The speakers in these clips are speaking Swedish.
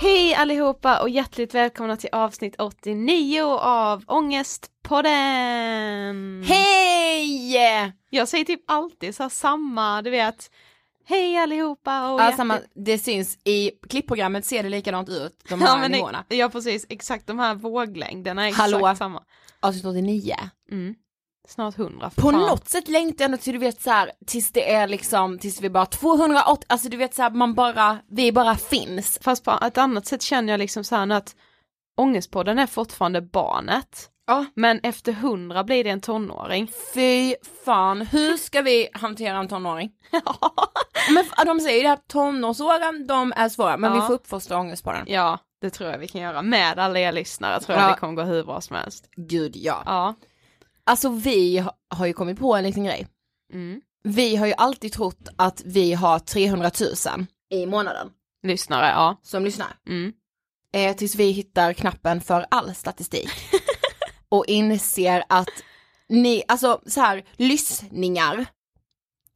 Hej allihopa och hjärtligt välkomna till avsnitt 89 av Ångestpodden! Hej! Jag säger typ alltid så samma, du vet, hej allihopa och hjärtligt- samma, det syns i klippprogrammet ser det likadant ut, de här Ja, nivåerna. det, ja precis, exakt de här våglängderna är exakt Hallå? samma. Avsnitt 89. Mm. Snart 100. för På fan. något sätt längtar jag ändå till du vet så här, tills det är liksom, tills vi bara 280, alltså du vet så här, man bara, vi bara finns. Fast på ett annat sätt känner jag liksom så här att Ångestpodden är fortfarande barnet. Ja. Men efter 100 blir det en tonåring. Fy fan, hur ska vi hantera en tonåring? men f- de säger ju det här, tonårsåren de är svåra, men Ja. vi får uppfostra ångest på den. Ja, det tror jag vi kan göra. Med alla er lyssnare tror Ja. jag det kommer gå hur bra som helst. Gud ja. Ja. Alltså vi ha- har ju kommit på en liten grej. Mm. Vi har ju alltid trott att vi har 300 000 i månaden Lyssnare, ja. som lyssnar. Mm. Eh, tills vi hittar knappen för all statistik. och inser att ni, alltså så här, lyssningar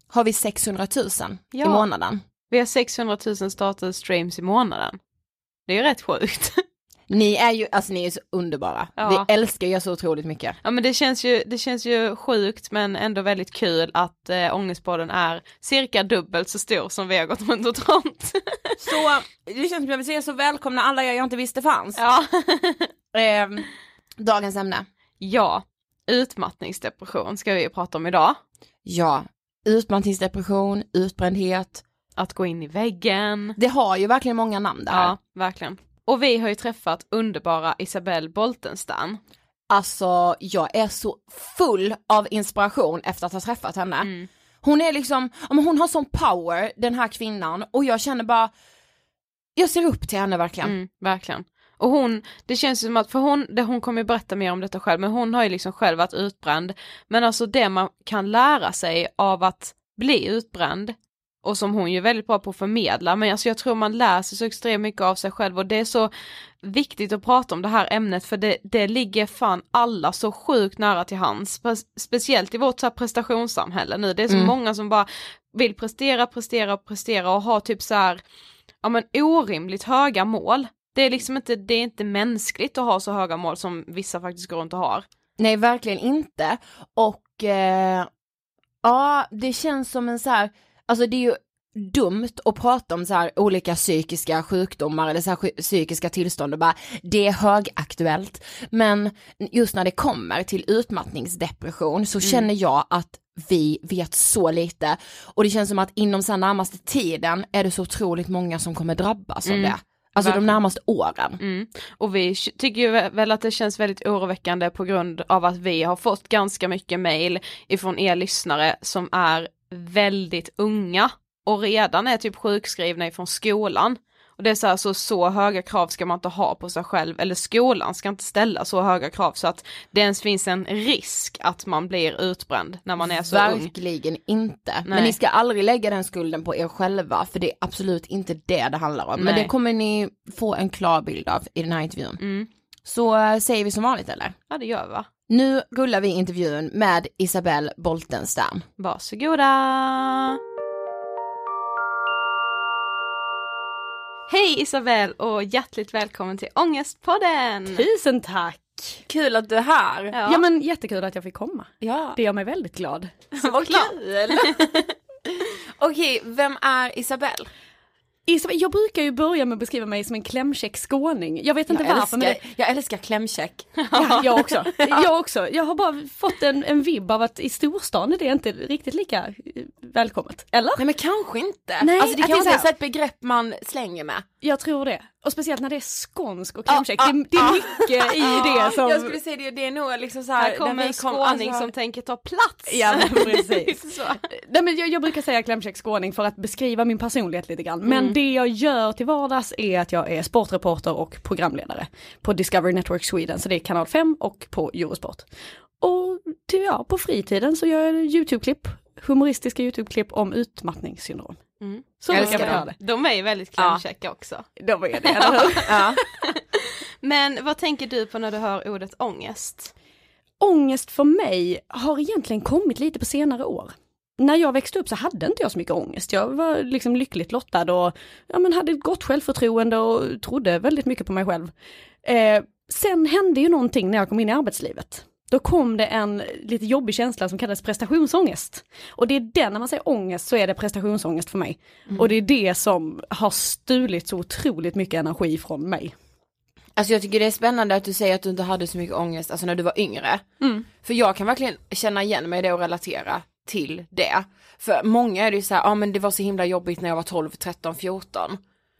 har vi 600 000 i Ja. månaden. Vi har 600 000 startade streams i månaden. Det är ju rätt sjukt. Ni är ju, alltså ni är så underbara. Ja. Vi älskar er så otroligt mycket. Ja men det känns ju, det känns ju sjukt men ändå väldigt kul att äh, Ångestpodden är cirka dubbelt så stor som vi har gått runt och trott. Så det känns som jag vill säga så välkomna alla jag inte visste fanns. ja. Eh, dagens ämne. ja, utmattningsdepression ska vi prata om idag. Ja, utmattningsdepression, utbrändhet. Att gå in i väggen. Det har ju verkligen många namn där. Ja, verkligen. Och vi har ju träffat underbara Isabelle Boltenstam. Alltså jag är så full av inspiration efter att ha träffat henne. Mm. Hon är liksom, hon har sån power den här kvinnan och jag känner bara, jag ser upp till henne verkligen. Mm, verkligen. Och hon, det känns som att, för hon, det, hon kommer ju berätta mer om detta själv, men hon har ju liksom själv varit utbränd. Men alltså det man kan lära sig av att bli utbränd, och som hon ju är väldigt bra på att förmedla, men alltså jag tror man lär sig så extremt mycket av sig själv och det är så viktigt att prata om det här ämnet för det, det ligger fan alla så sjukt nära till hands, Spe- speciellt i vårt så här prestationssamhälle nu, det är så Mm. många som bara vill prestera, prestera, prestera och ha typ så här, ja men orimligt höga mål. Det är liksom inte, det är inte mänskligt att ha så höga mål som vissa faktiskt går runt och har. Nej verkligen inte. Och eh, ja, det känns som en så här, alltså det är ju dumt att prata om så här olika psykiska sjukdomar eller så här psykiska tillstånd och bara det är högaktuellt. Men just när det kommer till utmattningsdepression så känner jag att vi vet så lite och det känns som att inom så närmaste tiden är det så otroligt många som kommer drabbas av Mm. det. Alltså Verkligen. de närmaste åren. Mm. Och vi tycker ju väl att det känns väldigt oroväckande på grund av att vi har fått ganska mycket mail ifrån er lyssnare som är väldigt unga och redan är typ sjukskrivna ifrån skolan. Och det är så här, så, så höga krav ska man inte ha på sig själv, eller skolan ska inte ställa så höga krav så att det ens finns en risk att man blir utbränd när man är så ung. Verkligen inte. Men Nej. ni ska aldrig lägga den skulden på er själva för det är absolut inte det det handlar om. Men Nej. det kommer ni få en klar bild av i den här intervjun. Mm. Så äh, säger vi som vanligt eller? Ja det gör vi va? Nu rullar vi intervjun med Isabelle Boltenstam. Varsågoda! Hej Isabelle och hjärtligt välkommen till Ångestpodden! Tusen tack! Kul att du är här. Ja. men jättekul att jag fick komma. Ja, Det gör mig väldigt glad. vad kul. Okej, vem är Isabelle? Jag brukar ju börja med att beskriva mig som en klämkäck skåning. Jag vet inte Jag varför men älskar, jag älskar klämkäck. det, ja, jag också. Jag också. Jag har bara fått en, en vibb av att i storstan är det inte riktigt lika eh, välkommet. Eller? Nej men kanske inte. Nej, alltså det det är kanske så är här- så ett begrepp man slänger med. Jag tror det. Och speciellt när det är skånsk och klämkäck. Ja, det, det är mycket i det som... Jag skulle säga det, det är nog liksom så här. Här kommer en skåning som tänker ta plats! Ja men precis. Nej, men jag, jag brukar säga klämkäck skåning för att beskriva min personlighet lite grann. Men det jag gör till vardags är att jag är sportreporter och programledare på Discovery Network Sweden, så det är kanal 5 och på Eurosport. Och till, ja, på fritiden så gör jag YouTube-klipp, humoristiska YouTube-klipp om utmattningssyndrom. Mm. Så brukar göra det. De är ju väldigt klämkäcka också. De är det, eller hur? Ja. Men vad tänker du på när du hör ordet ångest? Ångest för mig har egentligen kommit lite på senare år. När jag växte upp så hade inte jag så mycket ångest. Jag var liksom lyckligt lottad och ja, men hade ett gott självförtroende och trodde väldigt mycket på mig själv. Eh, sen hände ju någonting när jag kom in i arbetslivet. Då kom det en lite jobbig känsla som kallades prestationsångest. Och det är den, när man säger ångest så är det prestationsångest för mig. Och det är det som har stulit så otroligt mycket energi från mig. Alltså jag tycker det är spännande att du säger att du inte hade så mycket ångest, alltså när du var yngre. Mm. För jag kan verkligen känna igen mig i det och relatera till det. För många är det ju så här, ja men det var så himla jobbigt när jag var 12, 13, 14.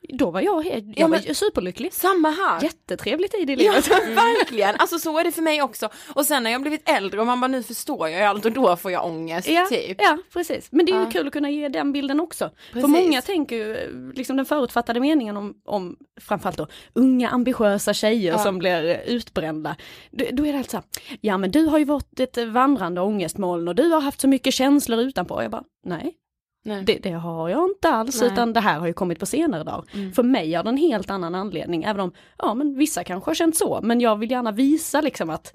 Då var jag, helt, jag Ja, men- var superlycklig. Samma här. Jättetrevlig tid i Ja, livet. verkligen. Alltså så är det för mig också. Och sen när jag blivit äldre och man bara nu förstår jag allt och då får jag ångest Ja, typ. ja precis. Men det är ju Ja. kul att kunna ge den bilden också. Precis. För många tänker ju, liksom den förutfattade meningen om, om framförallt då unga ambitiösa tjejer Ja. som blir utbrända. Då, då är det alltså, ja men du har ju varit ett vandrande ångestmoln och du har haft så mycket känslor utanpå. Jag bara, nej. Det, det har jag inte alls, Nej. utan det här har ju kommit på senare dagar. Mm. För mig har det en helt annan anledning, även om, ja men vissa kanske har känt så, men jag vill gärna visa liksom att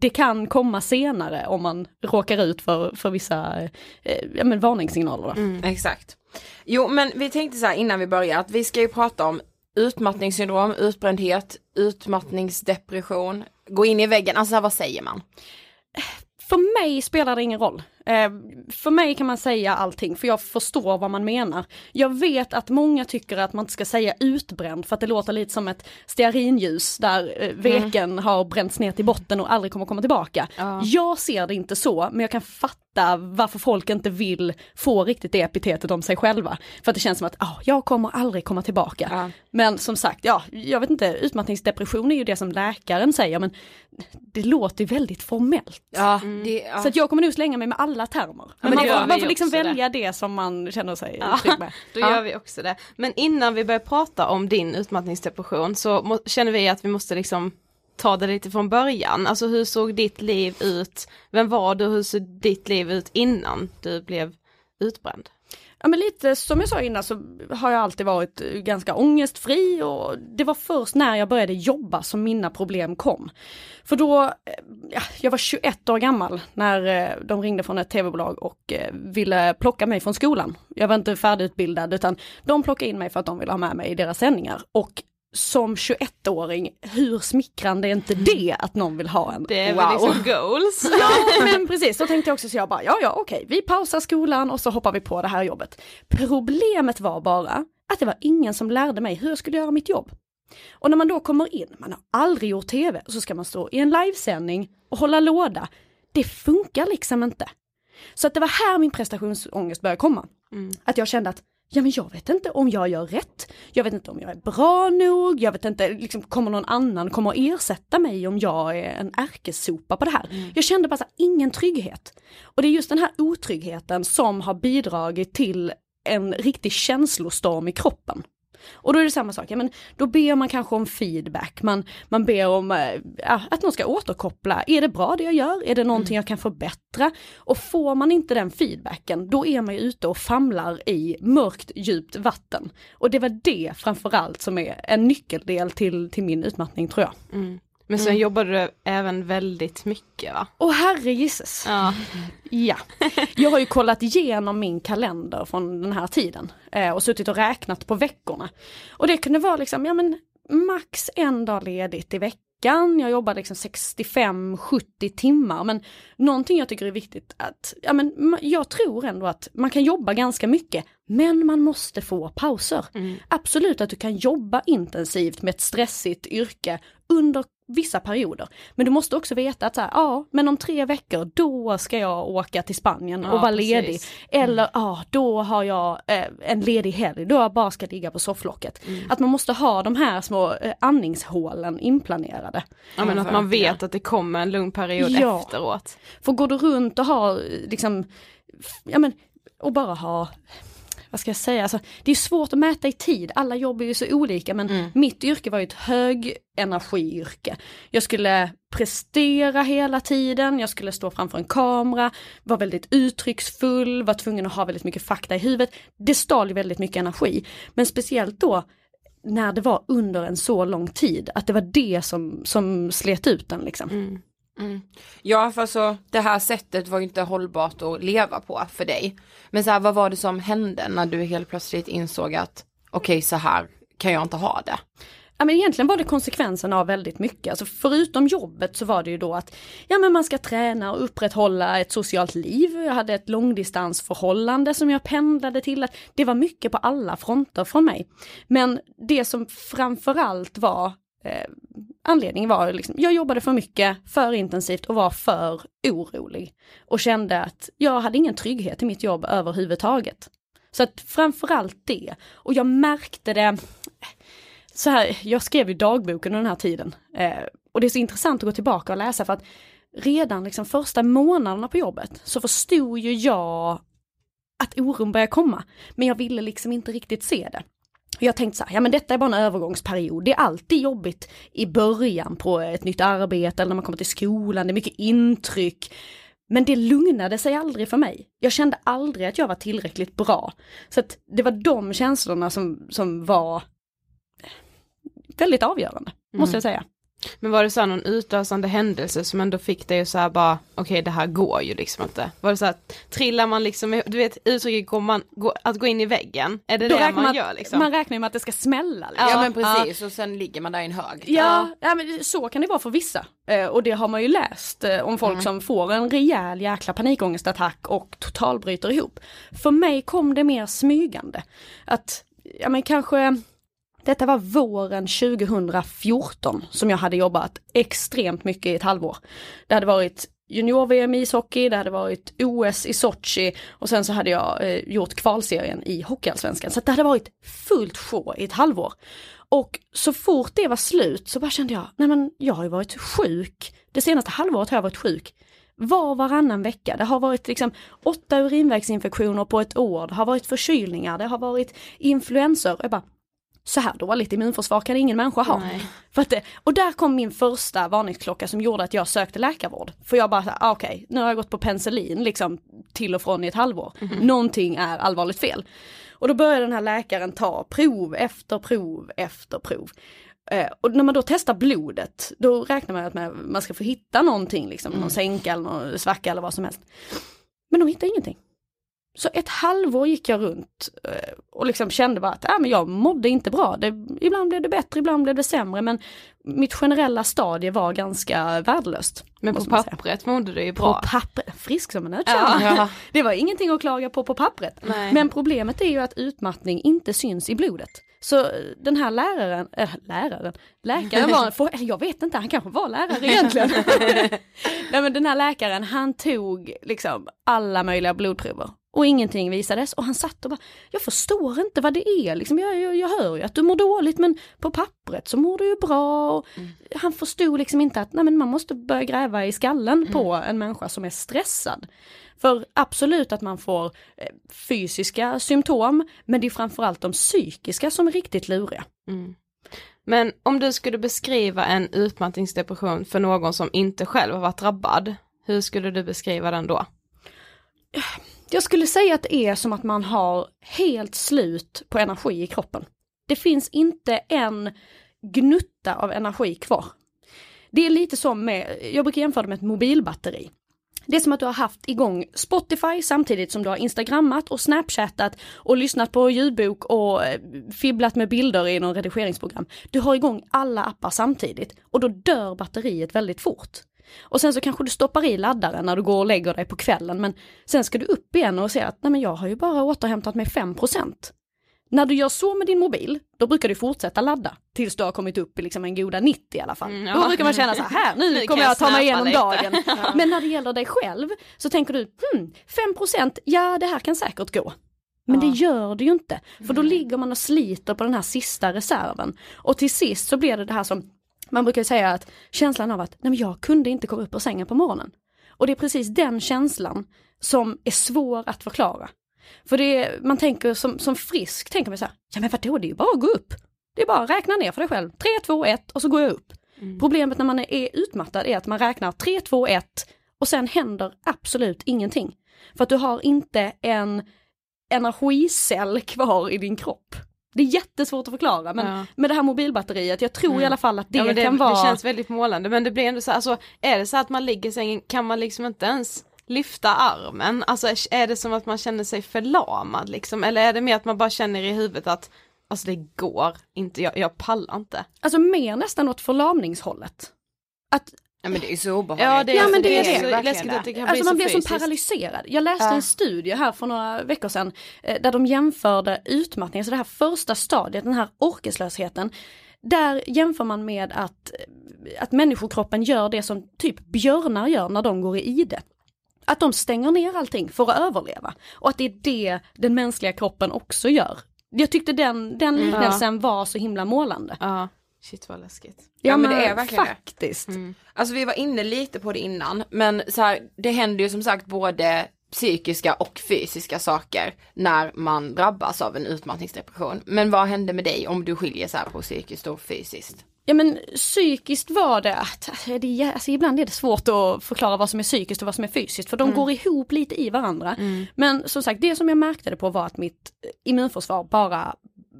det kan komma senare om man råkar ut för, för vissa eh, ja, men varningssignaler. Mm, exakt. Jo men vi tänkte så här innan vi börjar att vi ska ju prata om utmattningssyndrom, utbrändhet, utmattningsdepression, gå in i väggen, alltså vad säger man? För mig spelar det ingen roll. Eh, för mig kan man säga allting, för jag förstår vad man menar. Jag vet att många tycker att man inte ska säga utbränd, för att det låter lite som ett stearinljus där eh, veken mm. har bränts ner till botten och aldrig kommer komma tillbaka. Ja. Jag ser det inte så, men jag kan fatta varför folk inte vill få riktigt det epitetet om sig själva. För att det känns som att, oh, jag kommer aldrig komma tillbaka. Ja. Men som sagt, ja, jag vet inte, utmattningsdepression är ju det som läkaren säger, men det låter väldigt formellt. Ja, mm. det, ja. Så att jag kommer nog slänga mig med alla termer. Men, man, får, man får liksom välja det. det. som man känner sig ja, trygg med. Då gör vi också det. Men innan vi börjar prata om din utmattningsdepression så känner vi att vi måste liksom ta det lite från början. Alltså hur såg ditt liv ut? Vem var du? Hur såg ditt liv ut innan du blev utbränd? Ja men lite som jag sa innan så har jag alltid varit ganska ångestfri och det var först när jag började jobba som mina problem kom. För då, eh, ja, jag var 21 år gammal när eh, de ringde från ett tv-bolag och eh, ville plocka mig från skolan. Jag var inte färdigutbildad utan de plockade in mig för att de ville ha med mig i deras sändningar. Och som 21-åring, hur smickrande är inte det att någon vill ha en? Det är wow. väl liksom goals. ja men precis, då tänkte jag också så jag bara, ja ja okej, vi pausar skolan och så hoppar vi på det här jobbet. Problemet var bara att det var ingen som lärde mig hur jag skulle göra mitt jobb. Och när man då kommer in, man har aldrig gjort tv, så ska man stå i en livesändning och hålla låda. Det funkar liksom inte. Så att det var här min prestationsångest började komma. Mm. Att jag kände att ja men jag vet inte om jag gör rätt, jag vet inte om jag är bra nog, jag vet inte, liksom, kommer någon annan komma att ersätta mig om jag är en ärkesopa på det här. Mm. Jag kände bara här, ingen trygghet. Och det är just den här otryggheten som har bidragit till en riktig känslostorm i kroppen. Och då är det samma sak, ja, men då ber man kanske om feedback, man, man ber om äh, att någon ska återkoppla. Är det bra det jag gör? Är det någonting mm. jag kan förbättra? Och får man inte den feedbacken, då är man ju ute och famlar i mörkt djupt vatten. Och det var det framförallt som är en nyckeldel till, till min utmattning tror jag. Mm. Men sen mm. jobbade du även väldigt mycket va? Åh herre gisses. Ja. ja. Jag har ju kollat igenom min kalender från den här tiden eh, och suttit och räknat på veckorna. Och det kunde vara liksom, ja men max en dag ledigt i veckan. Jag jobbar liksom 65-70 timmar men någonting jag tycker är viktigt att, ja men jag tror ändå att man kan jobba ganska mycket men man måste få pauser. Mm. Absolut att du kan jobba intensivt med ett stressigt yrke under vissa perioder. Men du måste också veta att så här, ja, men om tre veckor då ska jag åka till Spanien och ja, vara precis. ledig. Eller mm. ja, då har jag eh, en ledig helg då jag bara ska ligga på sofflocket. Mm. Att man måste ha de här små eh, andningshålen inplanerade. Ja men att man vet att det kommer en lugn period ja. efteråt. För går du runt och har liksom, ja men, och bara ha vad ska jag säga, alltså, det är svårt att mäta i tid, alla jobb är ju så olika men mm. mitt yrke var ju ett högenergiyrke. Jag skulle prestera hela tiden, jag skulle stå framför en kamera, vara väldigt uttrycksfull, var tvungen att ha väldigt mycket fakta i huvudet. Det stal väldigt mycket energi. Men speciellt då när det var under en så lång tid, att det var det som, som slet ut den liksom. Mm. Mm. Ja, för alltså det här sättet var ju inte hållbart att leva på för dig. Men så här, vad var det som hände när du helt plötsligt insåg att okej, okay, så här kan jag inte ha det? Ja men egentligen var det konsekvensen av väldigt mycket. Alltså förutom jobbet så var det ju då att ja men man ska träna och upprätthålla ett socialt liv. Jag hade ett långdistansförhållande som jag pendlade till. Att det var mycket på alla fronter från mig. Men det som framförallt var eh, anledningen var liksom, jag jobbade för mycket, för intensivt och var för orolig. Och kände att jag hade ingen trygghet i mitt jobb överhuvudtaget. Så att framförallt det. Och jag märkte det, så här, jag skrev ju dagboken under den här tiden. Eh, och det är så intressant att gå tillbaka och läsa för att redan liksom första månaderna på jobbet så förstod ju jag att oron började komma. Men jag ville liksom inte riktigt se det. Jag tänkte så här, ja men detta är bara en övergångsperiod. Det är alltid jobbigt i början på ett nytt arbete eller när man kommer till skolan, det är mycket intryck. Men det lugnade sig aldrig för mig. Jag kände aldrig att jag var tillräckligt bra. Så att det var de känslorna som, som var väldigt avgörande, mm. måste jag säga. Men var det så här någon utlösande händelse som ändå fick dig att säga bara, okej okay, det här går ju liksom inte. Var det så här, trillar man liksom, du vet uttrycket går man, gå, att gå in i väggen, är det Då det man, man gör liksom? Man räknar med att det ska smälla. Liksom. Ja, men precis, ja. och sen ligger man där i en hög. Ja, ja. ja men så kan det vara för vissa. Eh, och det har man ju läst eh, om folk mm. som får en rejäl jäkla panikångestattack och totalbryter ihop. För mig kom det mer smygande. Att, ja men kanske detta var våren 2014 som jag hade jobbat extremt mycket i ett halvår. Det hade varit junior-VM i ishockey, det hade varit OS i Sochi och sen så hade jag eh, gjort kvalserien i Hockeyallsvenskan. Så det hade varit fullt sjå i ett halvår. Och så fort det var slut så bara kände jag, nej men jag har ju varit sjuk. Det senaste halvåret har jag varit sjuk var varannan vecka. Det har varit liksom åtta urinvägsinfektioner på ett år, det har varit förkylningar, det har varit influensor. Jag bara, så här dåligt immunförsvar kan ingen människa ha. För att det, och där kom min första varningsklocka som gjorde att jag sökte läkarvård. För jag bara, ah, okej, okay, nu har jag gått på penicillin liksom till och från i ett halvår. Mm -hmm. Någonting är allvarligt fel. Och då började den här läkaren ta prov efter prov efter prov. Eh, och när man då testar blodet, då räknar man att man ska få hitta någonting, liksom, mm. någon sänka eller någon svacka eller vad som helst. Men de hittar ingenting. Så ett halvår gick jag runt eh, och liksom kände bara att äh, men jag mådde inte bra. Det, ibland blev det bättre, ibland blev det sämre men mitt generella stadie var ganska värdelöst. Men på pappret mådde du ju bra. På pappret, frisk som en nötkärna. Ja. Det var ingenting att klaga på på pappret. Nej. Men problemet är ju att utmattning inte syns i blodet. Så den här läraren, äh, läraren, läkaren var, för, jag vet inte, han kanske var lärare egentligen. Nej men den här läkaren, han tog liksom alla möjliga blodprover och ingenting visades och han satt och bara, jag förstår inte vad det är liksom, jag, jag, jag hör ju att du mår dåligt men på pappret så mår du ju bra. Mm. Han förstod liksom inte att nej, men man måste börja gräva i skallen mm. på en människa som är stressad. För absolut att man får eh, fysiska symptom, men det är framförallt de psykiska som är riktigt luriga. Mm. Men om du skulle beskriva en utmattningsdepression för någon som inte själv har varit drabbad, hur skulle du beskriva den då? Jag skulle säga att det är som att man har helt slut på energi i kroppen. Det finns inte en gnutta av energi kvar. Det är lite som med, jag brukar jämföra det med ett mobilbatteri. Det är som att du har haft igång Spotify samtidigt som du har instagrammat och snapchattat och lyssnat på ljudbok och eh, fibblat med bilder i någon redigeringsprogram. Du har igång alla appar samtidigt och då dör batteriet väldigt fort. Och sen så kanske du stoppar i laddaren när du går och lägger dig på kvällen men sen ska du upp igen och se att nej men jag har ju bara återhämtat mig 5%. När du gör så med din mobil, då brukar du fortsätta ladda tills du har kommit upp i liksom en goda 90 i alla fall. Mm, ja. Då brukar man känna så här, nu, nu kommer jag ta mig igenom lite. dagen. ja. Men när det gäller dig själv så tänker du, hmm, 5% ja det här kan säkert gå. Men ja. det gör det ju inte, för då ligger man och sliter på den här sista reserven. Och till sist så blir det det här som man brukar säga att känslan av att nej men jag kunde inte komma upp ur sängen på morgonen. Och det är precis den känslan som är svår att förklara. För det är, man tänker som, som frisk, tänker man så här, ja men vadå det är ju bara att gå upp. Det är bara att räkna ner för dig själv, 3, 2, 1 och så går jag upp. Mm. Problemet när man är utmattad är att man räknar 3, 2, 1 och sen händer absolut ingenting. För att du har inte en energicell kvar i din kropp. Det är jättesvårt att förklara men ja. med det här mobilbatteriet, jag tror mm. i alla fall att det, ja, det, kan vara... Det känns väldigt målande men det blir ändå så alltså är det så att man ligger i sängen kan man liksom inte ens lyfta armen, alltså är det som att man känner sig förlamad liksom eller är det mer att man bara känner i huvudet att alltså det går inte, jag, jag pallar inte. Alltså mer nästan åt förlamningshållet. Att Ja men det är så obehagligt. Ja, det är, ja men det, det är, det. läskigt att det kan alltså bli man blir som paralyserad. Jag läste ja. en studie här för några veckor sedan eh, där de jämförde utmattning, alltså det här första stadiet, den här orkeslösheten. Där jämför man med att, eh, att människokroppen gör det som typ björnar gör när de går i ide. Att de stänger ner allting för att överleva. Och att det är det den mänskliga kroppen också gör. Jag tyckte den, den liknelsen ja. var så himla målande. Ja. Shit vad läskigt. Ja, ja men, det är verkligen faktiskt. Mm. Alltså vi var inne lite på det innan men så här, det händer ju som sagt både psykiska och fysiska saker när man drabbas av en utmattningsdepression. Men vad hände med dig om du skiljer så här på psykiskt och fysiskt? Ja men psykiskt var det att, det, alltså ibland är det svårt att förklara vad som är psykiskt och vad som är fysiskt för de mm. går ihop lite i varandra. Mm. Men som sagt det som jag märkte det på var att mitt immunförsvar bara,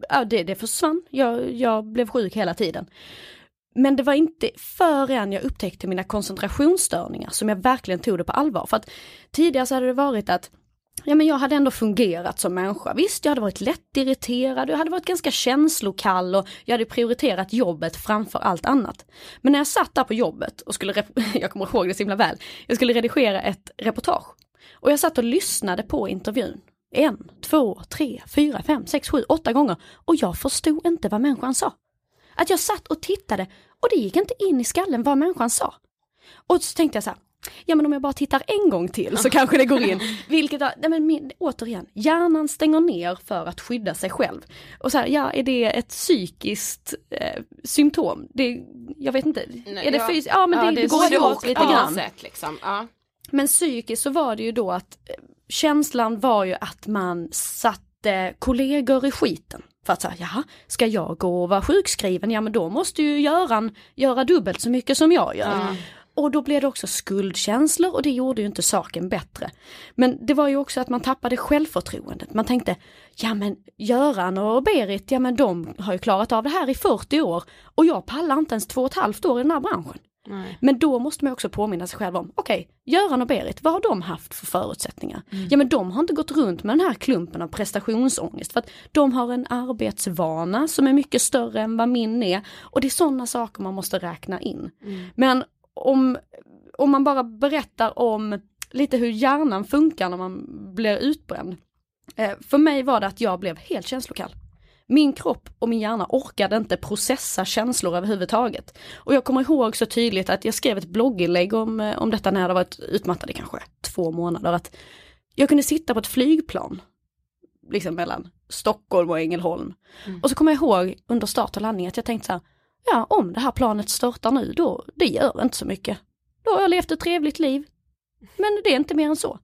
ja, det, det försvann. Jag, jag blev sjuk hela tiden. Men det var inte förrän jag upptäckte mina koncentrationsstörningar som jag verkligen tog det på allvar. För att tidigare så hade det varit att Ja men jag hade ändå fungerat som människa. Visst, jag hade varit lättirriterad, jag hade varit ganska känslokall och jag hade prioriterat jobbet framför allt annat. Men när jag satt där på jobbet och skulle, jag kommer ihåg det så himla väl, jag skulle redigera ett reportage. Och jag satt och lyssnade på intervjun. En, två, tre, fyra, fem, sex, sju, åtta gånger. Och jag förstod inte vad människan sa. Att jag satt och tittade och det gick inte in i skallen vad människan sa. Och så tänkte jag så här, ja men om jag bara tittar en gång till så kanske det går in. Vilket, nej men min, återigen, hjärnan stänger ner för att skydda sig själv. Och så här, ja är det ett psykiskt eh, symptom? Det, jag vet inte, Nej, är det ja. fysiskt? Ja men Ja, det, är det går ihop lite grann. Sätt, liksom. ja. Men psykiskt så var det ju då att eh, känslan var ju att man satte kollegor i skiten. För att säga, jaha, ska jag gå och vara sjukskriven? Ja men då måste ju Göran göra dubbelt så mycket som jag gör. Och då blev det också skuldkänslor och det gjorde ju inte saken bättre. Men det var ju också att man tappade självförtroendet. Man tänkte, ja men Göran och Berit, ja men de har ju klarat av det här i 40 år och jag pallar inte ens två och ett halvt år i den här branschen. Men då måste man också påminna sig själv om, okej, Göran och Berit, vad har de haft för förutsättningar? Ja men de har inte gått runt med den här klumpen av prestationsångest för att de har en arbetsvana som är mycket större än vad min är och det är sådana saker man måste räkna in. Men om, om man bara berättar om lite hur hjärnan funkar när man blir utbränd. Eh, för mig var det att jag blev helt känslokall. Min kropp och min hjärna orkade inte processa känslor överhuvudtaget. Och jag kommer ihåg så tydligt att jag skrev ett blogginlägg om, eh, om detta när jag varit utmattad i kanske två månader. Att jag kunde sitta på ett flygplan, liksom mellan Stockholm och Ängelholm. Och så kommer jag ihåg under start och landning att jag tänkte så här, ja om det här planet störtar nu då, det gör inte så mycket. Då har jag levt ett trevligt liv. Men det är inte mer än så.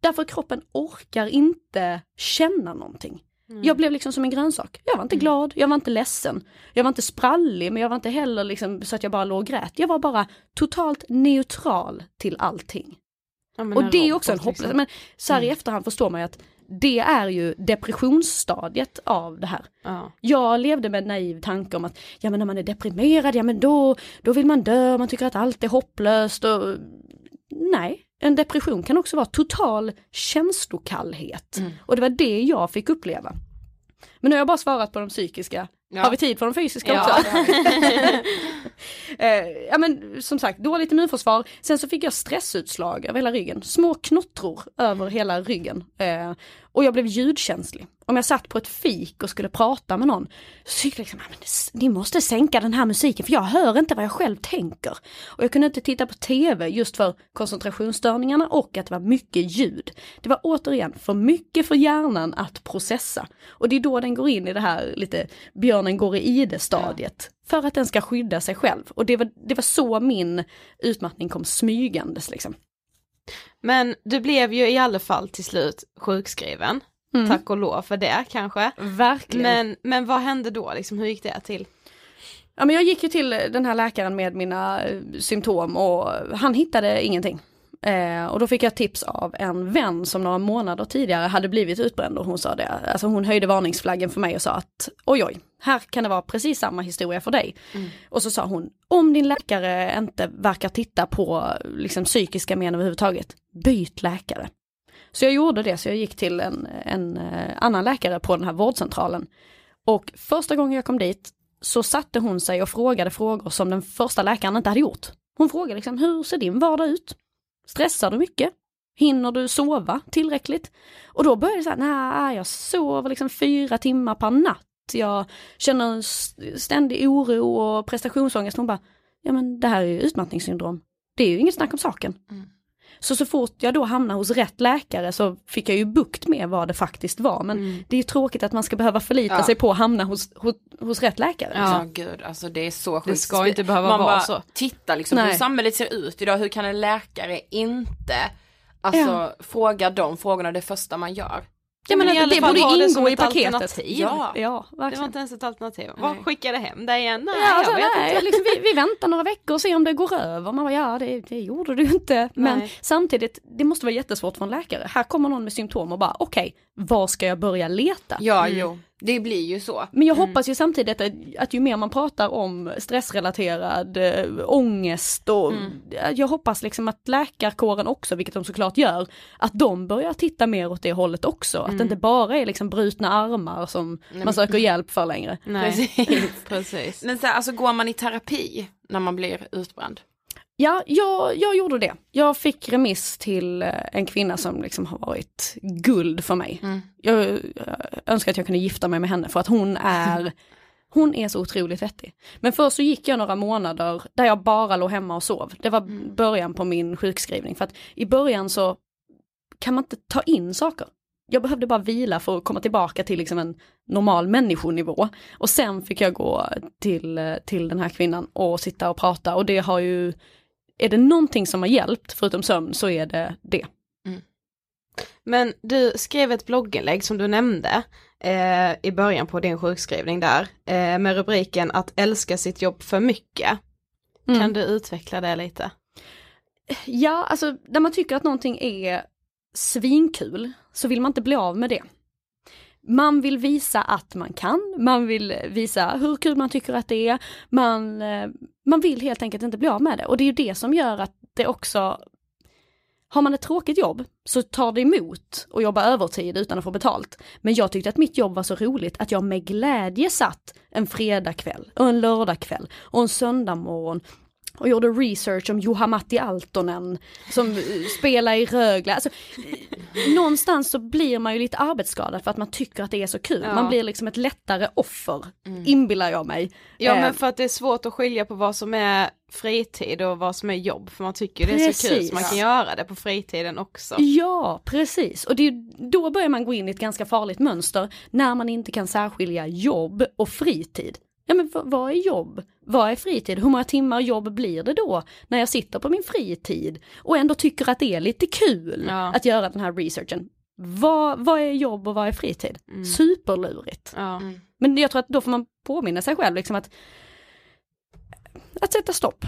Därför kroppen orkar inte känna någonting. Jag blev liksom som en grönsak. Jag var inte glad, jag var inte ledsen, jag var inte sprallig men jag var inte heller liksom så att jag bara låg och grät. Jag var bara totalt neutral till allting. Ja, Och det är också en hopplös, liksom. men så här i efterhand förstår man ju att det är ju depressionsstadiet av det här. Ja. Jag levde med en naiv tanke om att ja men när man är deprimerad, ja men då, då vill man dö, man tycker att allt är hopplöst och nej, en depression kan också vara total känslokallhet. Mm. Och det var det jag fick uppleva. Men nu har jag bara svarat på de psykiska. Ja. Har vi tid för de fysiska Ja, också? Eh, ja men som sagt, dåligt immunförsvar. Sen så fick jag stressutslag över hela ryggen. Små knottror över hela ryggen. Eh, och jag blev ljudkänslig. Om jag satt på ett fik och skulle prata med någon, så tyckte jag liksom, "Ja, men s- ni måste sänka den här musiken för jag hör inte vad jag själv tänker. Och jag kunde inte titta på tv just för koncentrationsstörningarna och att det var mycket ljud. Det var återigen för mycket för hjärnan att processa. Och det är då den går in i det här lite björnen går i ide stadiet. För att den ska skydda sig själv. Och det var, det var så min utmattning kom smygandes liksom. Men du blev ju i alla fall till slut sjukskriven. Tack och lov för det kanske. Verkligen. Men, men vad hände då liksom, hur gick det till? Ja men jag gick ju till den här läkaren med mina eh, symptom och han hittade ingenting. Eh, och då fick jag tips av en vän som några månader tidigare hade blivit utbränd och hon sa det, alltså hon höjde varningsflaggen för mig och sa att oj oj, här kan det vara precis samma historia för dig. Och så sa hon, om din läkare inte verkar titta på liksom, psykiska men överhuvudtaget, byt läkare. Så jag gjorde det, så jag gick till en, en eh, annan läkare på den här vårdcentralen. Och första gången jag kom dit så satte hon sig och frågade frågor som den första läkaren inte hade gjort. Hon frågade liksom, hur ser din vardag ut? Stressar du mycket? Hinner du sova tillräckligt? Och då börjar det såhär, nej jag sover liksom fyra timmar per natt. Jag känner en ständig oro och prestationsångest. Hon bara, ja men det här är ju utmattningssyndrom. Det är ju inget snack om saken. Mm. Så så fort jag då hamnade hos rätt läkare så fick jag ju bukt med vad det faktiskt var. Men det är ju tråkigt att man ska behöva förlita Ja. sig på att hamna hos, hos, hos rätt läkare. Ja gud, alltså det är så sjukt. Det ska inte behöva Man vara bara så. tittar liksom Nej. hur samhället ser ut idag, hur kan en läkare inte Alltså Ja. fråga de frågorna det första man gör. Jag men alla det fall borde det ingå i paketet. alternativ. Ja. ja Det var inte ens ett alternativ. Vad skickade hem dig igen? Nej, Ja, alltså, jag vet nej, inte. liksom, vi, vi väntar några veckor och ser om det går över. Man bara, ja det, det gjorde du inte. Men Nej. samtidigt, det måste vara jättesvårt för en läkare. Här kommer någon med symptom och bara, okej, var ska jag börja leta? Ja, jo, det blir ju så. Men jag hoppas ju samtidigt att, att ju mer man pratar om stressrelaterad äh, ångest och jag hoppas liksom att läkarkåren också, vilket de såklart gör, att de börjar titta mer åt det hållet också. Att det inte bara är liksom brutna armar som man söker hjälp för längre. Nej, Precis. precis. Men så här, alltså går man i terapi när man blir utbränd? Ja, jag, jag gjorde det. Jag fick remiss till eh, en kvinna som liksom har varit guld för mig. Jag, jag önskar att jag kunde gifta mig med henne för att hon är, hon är så otroligt vettig. Men först så gick jag några månader där jag bara låg hemma och sov. Det var början på min sjukskrivning för att i början så kan man inte ta in saker. Jag behövde bara vila för att komma tillbaka till liksom en normal människonivå. Och sen fick jag gå till, eh, till den här kvinnan och sitta och prata och det har ju, är det någonting som har hjälpt förutom sömn så är det det. Men du skrev ett blogginlägg som du nämnde eh, i början på din sjukskrivning där eh, med rubriken att älska sitt jobb för mycket. Mm. Kan du utveckla det lite? Ja, alltså när man tycker att någonting är svinkul så vill man inte bli av med det. Man vill visa att man kan, man vill visa hur kul man tycker att det är, man, eh, man vill helt enkelt inte bli av med det. Och det är ju det som gör att det också, har man ett tråkigt jobb så tar det emot att jobba övertid utan att få betalt. Men jag tyckte att mitt jobb var så roligt att jag med glädje satt en fredagkväll och en lördagkväll och en söndagmorgon och gjorde research om Juha-Matti Altonen som spelar i Rögle. Alltså, någonstans så blir man ju lite arbetsskadad för att man tycker att det är så kul. Ja. Man blir liksom ett lättare offer, inbillar jag mig. Ja Eh, men för att det är svårt att skilja på vad som är fritid och vad som är jobb för man tycker det är så kul så man kan göra det på fritiden också. Ja, precis. Och det är, då börjar man gå in i ett ganska farligt mönster när man inte kan särskilja jobb och fritid. Ja men vad, är jobb? Vad är fritid? Hur många timmar jobb blir det då när jag sitter på min fritid och ändå tycker att det är lite kul Ja. att göra den här researchen? Vad, vad är jobb och vad är fritid? Superlurigt. Ja. Men jag tror att då får man påminna sig själv liksom att att sätta stopp.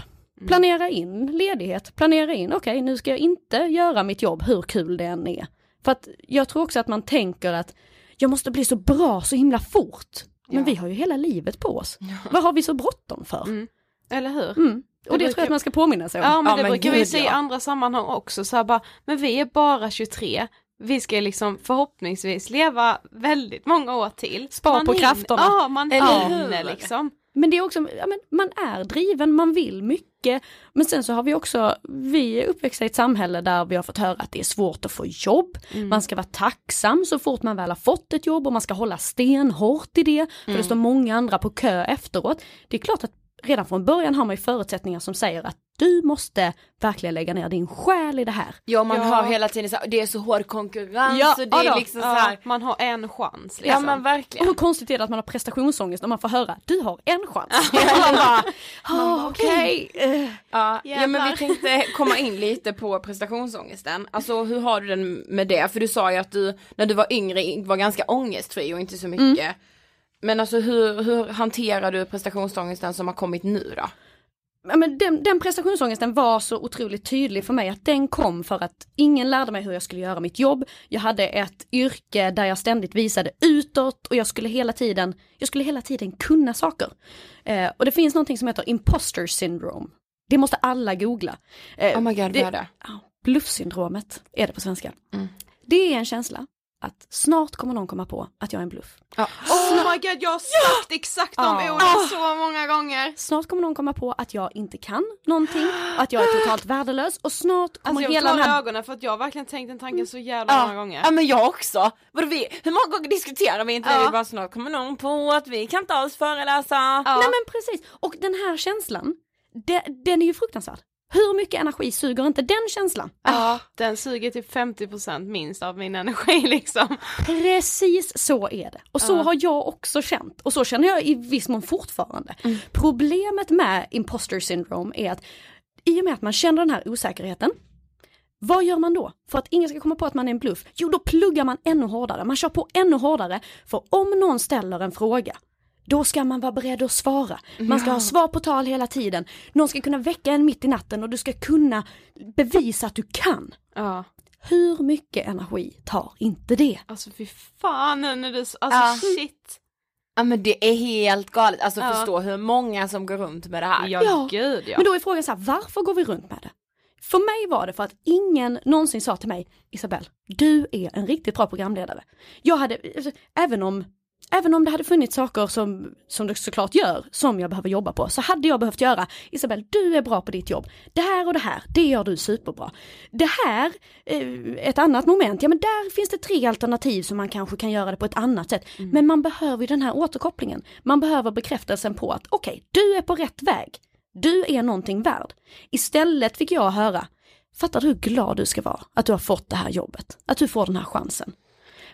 Planera in ledighet, planera in, okej nu ska jag inte göra mitt jobb hur kul det än är. För att jag tror också att man tänker att jag måste bli så bra så himla fort. Men Ja. vi har ju hela livet på oss. Vad har vi så bråttom för? Mm. Eller hur? Och det, tror brukar- jag att man ska påminna sig om. Ja men Ja, det men brukar vi säga i ja. andra sammanhang också så här bara, men vi är bara 23, vi ska liksom förhoppningsvis leva väldigt många år till. Spar Man på hinner- krafterna. Ja man Eller hinner hur? liksom. Men det är också, ja, men man är driven, man vill mycket. Men sen så har vi också, vi är uppväxta i ett samhälle där vi har fått höra att det är svårt att få jobb. Man ska vara tacksam så fort man väl har fått ett jobb och man ska hålla stenhårt i det. För det står många andra på kö efteråt. Det är klart att redan från början har man ju förutsättningar som säger att du måste verkligen lägga ner din själ i det här. Ja man Ja. hör hela tiden så här, det är så hård konkurrens Ja, och det är då. liksom så här, man har en chans liksom. ja men Och verkligen. hur konstigt är det att man har prestationsångest när man får höra du har en chans. man bara, "Ah, okej. eh." Ja, ja men vi tänkte komma in lite på prestationsångesten. Alltså hur har du den med det? För du sa ju att du när du var yngre var ganska ångestfri och inte så mycket. Men alltså hur, hur hanterar du prestationsångesten som har kommit nu då? Ja, men den, den prestationsångesten var så otroligt tydlig för mig att den kom för att ingen lärde mig hur jag skulle göra mitt jobb. Jag hade ett yrke där jag ständigt visade utåt och jag skulle hela tiden, jag skulle hela tiden kunna saker. Eh, och det finns någonting som heter imposter syndrome. Det måste alla googla. Eh, Oh my god, vad är det? Bluffsyndromet är det på svenska. Det är en känsla att snart kommer någon komma på att jag är en bluff. Ja. Oh my god jag har sagt exakt de Ja. orden så många gånger. Snart kommer någon komma på att jag inte kan någonting, att jag är totalt värdelös och snart kommer Alltså jag hela den här ögonen för att jag har verkligen tänkt den tanken så jävla Ja. många gånger. ja men jag också. Vadå, vi, hur många gånger diskuterar vi inte det? Ja. Vi bara snart kommer någon på att vi kan inte alls föreläsa. Ja. Nej men precis, och den här känslan, de, den är ju fruktansvärd. Hur mycket energi suger inte den känslan? Ja, den suger typ 50% minst av min energi liksom. Precis så är det. Och så Ja. har jag också känt. Och så känner jag i viss mån fortfarande. Problemet med imposter syndrome är att i och med att man känner den här osäkerheten, vad gör man då? För att ingen ska komma på att man är en bluff? Jo, då pluggar man ännu hårdare. Man kör på ännu hårdare. För om någon ställer en fråga, då ska man vara beredd att svara. Man ska ha svar på tal hela tiden. Någon ska kunna väcka en mitt i natten och du ska kunna bevisa att du kan. Ja. Hur mycket energi tar inte det? Alltså fy fan när du, alltså Ja. shit. Ja men det är helt galet, alltså Ja. förstå hur många som går runt med det här. Ja, Ja, gud ja. Men då är frågan så här, varför går vi runt med det? För mig var det för att ingen någonsin sa till mig, Isabelle, du är en riktigt bra programledare. Jag hade, alltså, även om, även om det hade funnits saker som, som det såklart gör, som jag behöver jobba på, så hade jag behövt göra, Isabelle, du är bra på ditt jobb. Det här och det här, det gör du superbra. Det här, eh, ett annat moment, ja men där finns det tre alternativ som man kanske kan göra det på ett annat sätt. Men man behöver ju den här återkopplingen. Man behöver bekräftelsen på att okej, du är på rätt väg. Du är någonting värd. Istället fick jag höra, fattar du hur glad du ska vara att du har fått det här jobbet? Att du får den här chansen.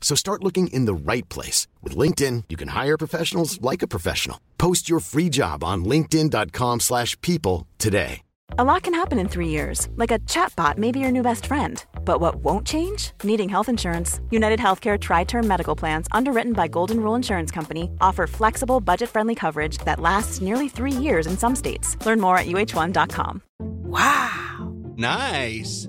So start looking in the right place. With LinkedIn, you can hire professionals like a professional. Post your free job on linkedin.com/people slash people today. A lot can happen in three years, like a chatbot may be your new best friend. But what won't change? Needing health insurance. United Healthcare Tri Term Medical Plans, underwritten by Golden Rule Insurance Company, offer flexible, budget friendly coverage that lasts nearly three years in some states. Learn more at uh1.com. Wow. Nice.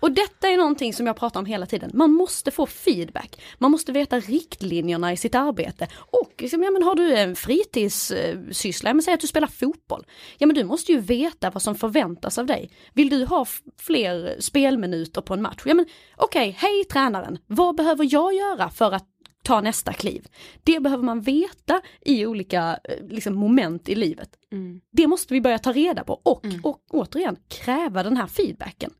Och detta är någonting som jag pratar om hela tiden. Man måste få feedback. Man måste veta riktlinjerna i sitt arbete. Och liksom, ja, men har du en fritidssyssla, ja, men säg att du spelar fotboll. Ja men du måste ju veta vad som förväntas av dig. Vill du ha fler spelminuter på en match? Ja men okej, hej tränaren, vad behöver jag göra för att ta nästa kliv? Det behöver man veta i olika eh, liksom, moment i livet. Det måste vi börja ta reda på och, och återigen kräva den här feedbacken.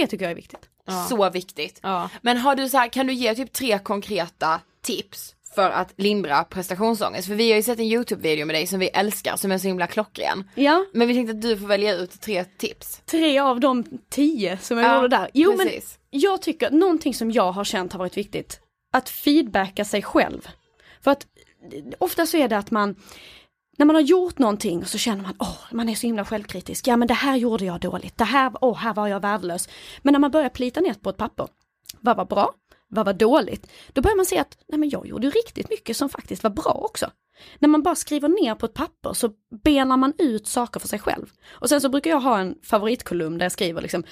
Det tycker jag är viktigt. Så viktigt. Ja. Men har du så här, kan du ge typ tre konkreta tips för att lindra prestationsångest? För vi har ju sett en YouTube-video med dig som vi älskar, som är så himla klockren. Ja, Men vi tänkte att du får välja ut tre tips. tre av de tio som jag Ja, gjorde där. Jo men precis. jag tycker, någonting som jag har känt har varit viktigt, att feedbacka sig själv. För att eh, ofta så är det att man, när man har gjort någonting så känner man, åh, man är så himla självkritisk. Ja men det här gjorde jag dåligt, det här, åh, här var jag värdelös. Men när man börjar plita ner på ett papper, vad var bra, vad var dåligt? Då börjar man se att, nej men jag gjorde riktigt mycket som faktiskt var bra också. När man bara skriver ner på ett papper så benar man ut saker för sig själv. Och sen så brukar jag ha en favoritkolumn där jag skriver liksom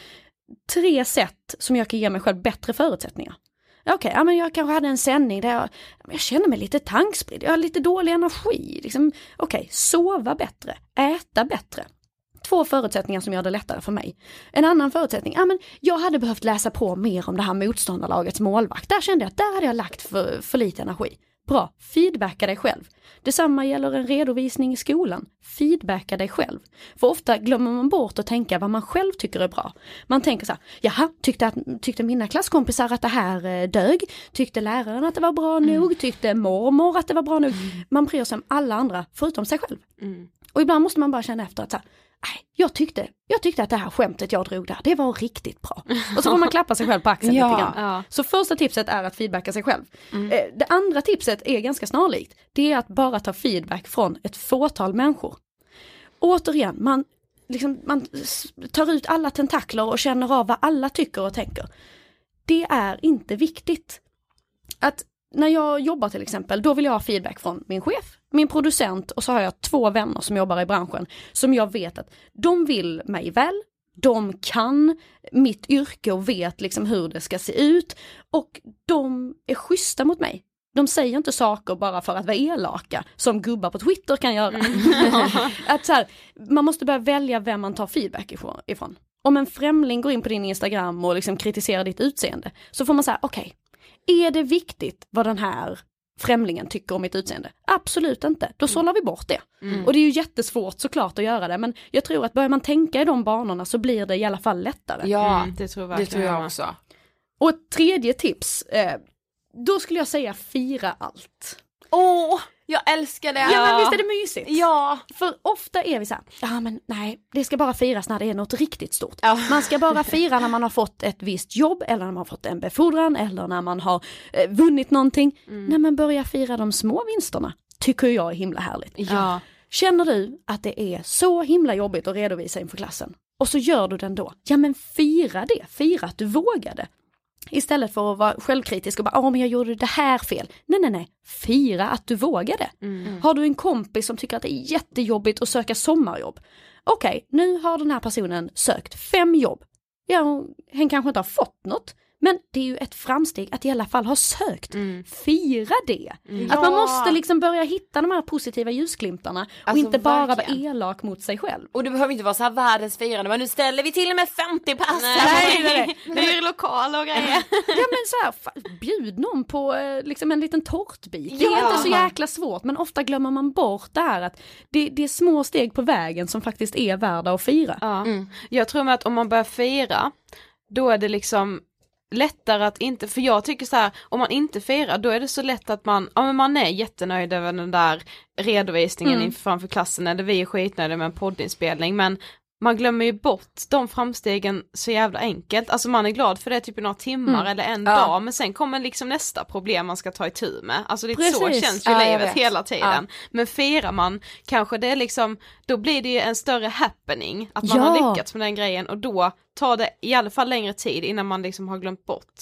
tre sätt som jag kan ge mig själv bättre förutsättningar. Okej, ja, men jag kanske hade en sändning där jag, jag känner mig lite tankspridd, jag har lite dålig energi. Liksom. Okej, sova bättre, äta bättre. Två förutsättningar som gör det lättare för mig. En annan förutsättning, ja men jag hade behövt läsa på mer om det här motståndarlagets målvakt. Där kände jag att där hade jag lagt för, för lite energi. Bra, feedbacka dig själv. Detsamma gäller en redovisning i skolan. Feedbacka dig själv. För ofta glömmer man bort att tänka vad man själv tycker är bra. Man tänker så här, jaha, tyckte, att, tyckte mina klasskompisar att det här eh, dög? Tyckte läraren att det var bra nog? Tyckte mormor att det var bra nog? Man bryr sig om alla andra förutom sig själv. Och ibland måste man bara känna efter att så här, jag tyckte, jag tyckte att det här skämtet jag drog där, det var riktigt bra. Och så får man klappa sig själv på axeln Ja. lite grann. Ja. Så första tipset är att feedbacka sig själv. Eh, Det andra tipset är ganska snarlikt. Det är att bara ta feedback från ett fåtal människor. Återigen, man, liksom, man tar ut alla tentakler och känner av vad alla tycker och tänker. Det är inte viktigt. Att när jag jobbar till exempel, då vill jag ha feedback från min chef, min producent och så har jag två vänner som jobbar i branschen som jag vet att de vill mig väl, de kan mitt yrke och vet liksom hur det ska se ut och de är schyssta mot mig. De säger inte saker bara för att vara elaka, som gubbar på Twitter kan göra. att så här, man måste börja välja vem man tar feedback ifrån. ifrån. om en främling går in på din Instagram och liksom kritiserar ditt utseende, så får man säga, okej, okay, är det viktigt vad den här främlingen tycker om mitt utseende? Absolut inte, då sållar vi bort det. Mm. Och det är ju jättesvårt såklart att göra det, men jag tror att börjar man tänka i de banorna så blir det i alla fall lättare. Ja, mm, det, tror det tror jag också. Och ett tredje tips, eh, då skulle jag säga fira allt. Åh, jag älskar det! Ja, men visst är det mysigt? Ja! För ofta är vi så här, ja men nej, det ska bara firas när det är något riktigt stort. Ja. Man ska bara fira när man har fått ett visst jobb eller när man har fått en befordran eller när man har eh, vunnit någonting. Mm. När man börjar fira de små vinsterna, tycker jag är himla härligt. Ja. Känner du att det är så himla jobbigt att redovisa inför klassen och så gör du den då, ja men fira det, fira att du vågade. Istället för att vara självkritisk och bara, åh men jag gjorde det här fel. Nej nej nej, fira att du vågade. Mm. Har du en kompis som tycker att det är jättejobbigt att söka sommarjobb. Okej, okay, nu har den här personen sökt fem jobb. Ja, hen kanske inte har fått något. Men det är ju ett framsteg att i alla fall ha sökt. Mm. Fira det! Mm. Att man måste liksom börja hitta de här positiva ljusglimtarna och alltså, inte bara verkligen. vara elak mot sig själv. Och det behöver inte vara så här världens firande, men nu ställer vi till med 50 pass! Nej, nej, nej, nej. Det blir lokaler och grejer. ja men så här, bjud någon på eh, liksom en liten tårtbit. Det är ja. inte så jäkla svårt men ofta glömmer man bort det här att det, det är små steg på vägen som faktiskt är värda att fira. Ja. Mm. Jag tror med att om man börjar fira då är det liksom lättare att inte, för jag tycker så här, om man inte firar då är det så lätt att man, ja men man är jättenöjd över den där redovisningen mm. inför framför klassen eller vi är skitnöjda med en poddinspelning men man glömmer ju bort de framstegen så jävla enkelt, alltså man är glad för det typ i några timmar mm. eller en ja. dag men sen kommer liksom nästa problem man ska ta itu med, alltså lite Precis. så känns ju ja, livet hela tiden. Ja. Men firar man kanske det är liksom, då blir det ju en större happening att man har lyckats med den grejen och då tar det i alla fall längre tid innan man liksom har glömt bort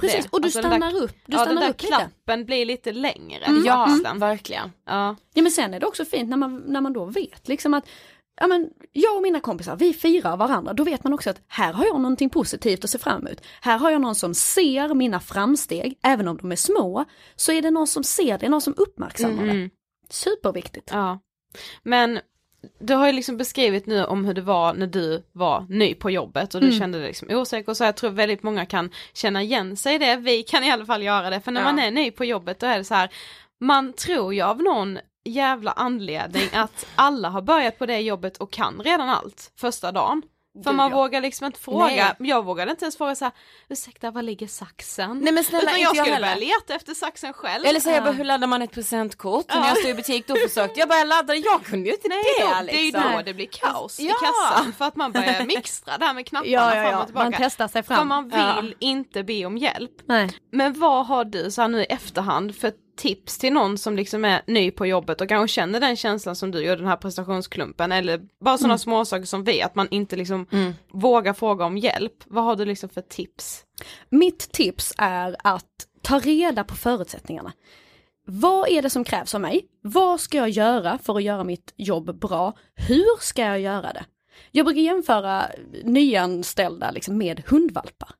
Precis, det. och du alltså stannar där, upp. Du ja, stannar den där upp klappen lite. blir lite längre. Mm. Ja, mm. verkligen. Ja. ja men sen är det också fint när man, när man då vet liksom att ja men jag och mina kompisar, vi firar varandra, då vet man också att här har jag någonting positivt att se fram emot. Här har jag någon som ser mina framsteg, även om de är små, så är det någon som ser det, någon som uppmärksammar mm. det. Superviktigt. Ja. Men du har ju liksom beskrivit nu om hur det var när du var ny på jobbet och du mm. kände dig liksom osäker så jag tror väldigt många kan känna igen sig i det, vi kan i alla fall göra det för när ja. man är ny på jobbet då är det så här man tror ju av någon jävla anledning att alla har börjat på det jobbet och kan redan allt första dagen. För man ja. vågar liksom inte fråga, Nej. jag vågade inte ens fråga såhär, ursäkta var ligger saxen? Nej men snälla Utan jag skulle börja leta efter saxen själv. Eller säga bara hur laddar man ett presentkort? Ja. När jag stod i butik då försökte jag börja ladda det, jag kunde ju inte Nej, det då, liksom. Det är ju då liksom. det blir kaos ja. i kassan för att man börjar mixtra där med knapparna ja, ja, fram och tillbaka. Man testar sig fram. För man vill inte be om hjälp. Nej. Men vad har du så nu i efterhand för tips till någon som liksom är ny på jobbet och kanske känner den känslan som du gör, den här prestationsklumpen eller bara sådana mm. småsaker som vi, att man inte liksom mm. vågar fråga om hjälp. Vad har du liksom för tips? Mitt tips är att ta reda på förutsättningarna. Vad är det som krävs av mig? Vad ska jag göra för att göra mitt jobb bra? Hur ska jag göra det? Jag brukar jämföra nyanställda liksom med hundvalpar.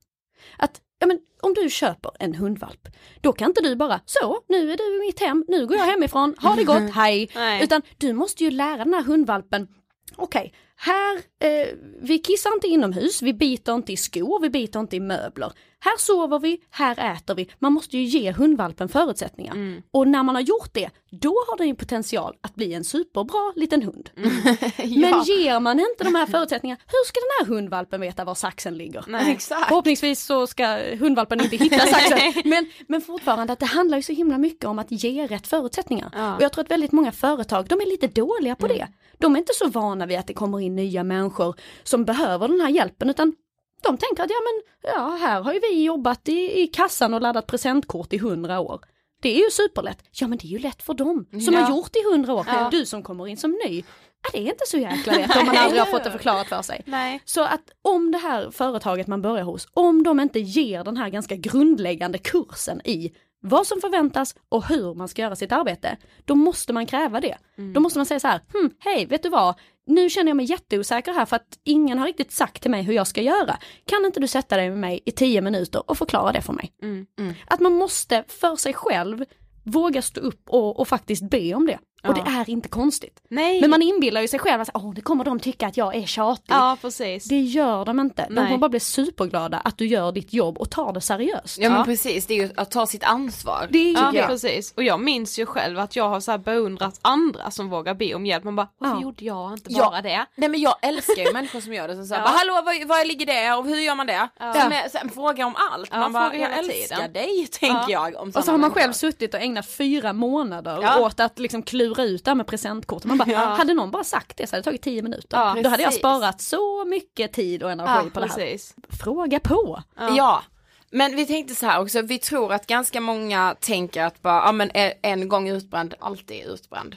Att ja men om du köper en hundvalp, då kan inte du bara så, nu är du i mitt hem, nu går jag hemifrån, ha det gott, hej. Utan du måste ju lära den här hundvalpen, okej, okay, här, eh, vi kissar inte inomhus, vi biter inte i skor, vi biter inte i möbler. Här sover vi, här äter vi. Man måste ju ge hundvalpen förutsättningar. Mm. Och när man har gjort det, då har den ju potential att bli en superbra liten hund. Mm. ja. Men ger man inte de här förutsättningarna, hur ska den här hundvalpen veta var saxen ligger? Nej, exakt. Förhoppningsvis så ska hundvalpen inte hitta saxen. men, men fortfarande att det handlar ju så himla mycket om att ge rätt förutsättningar. Ja. Och jag tror att väldigt många företag, de är lite dåliga på mm. det. De är inte så vana vid att det kommer in nya människor som behöver den här hjälpen utan de tänker att ja men ja, här har ju vi jobbat i, i kassan och laddat presentkort i hundra år. Det är ju superlätt. Ja men det är ju lätt för dem som ja. har gjort i hundra år. Ja. Du som kommer in som ny. Ja, det är inte så jäkla lätt om man aldrig har fått det förklarat för sig. Nej. Så att om det här företaget man börjar hos, om de inte ger den här ganska grundläggande kursen i vad som förväntas och hur man ska göra sitt arbete, då måste man kräva det. Mm. Då måste man säga så här, hm, hej, vet du vad, nu känner jag mig jätteosäker här för att ingen har riktigt sagt till mig hur jag ska göra. Kan inte du sätta dig med mig i tio minuter och förklara det för mig? Mm. Mm. Att man måste för sig själv våga stå upp och, och, faktiskt be om det. Och det är inte konstigt. Nej. Men man inbillar ju sig själv att åh, nu kommer de tycka att jag är tjatig. Ja precis. Det gör de inte. De Nej. kommer bara bli superglada att du gör ditt jobb och tar det seriöst. Ja men Ja. precis, det är ju att ta sitt ansvar. Det är Ja ju precis, och jag minns ju själv att jag har så här beundrat andra som vågar be om hjälp, man bara varför Ja. gjorde jag inte Ja. bara det? Nej men jag älskar ju människor som gör det, som säger Ja. bara, hallå var, var ligger det och hur gör man det? Ja. Som är, så här, frågar om allt, Ja, man bara, jag älskar tiden. dig tänker Ja. jag. Om Och så har man människor. själv suttit och ägnat fyra månader Ja. åt att liksom klura ut det här med presentkort. Man bara, Ja. hade någon bara sagt det så hade det tagit tio minuter. Ja, Då hade jag sparat så mycket tid och energi på det här. Fråga på. Ja. Men vi tänkte så här också, vi tror att ganska många tänker att bara, ja men en- gång utbränd, alltid utbränd.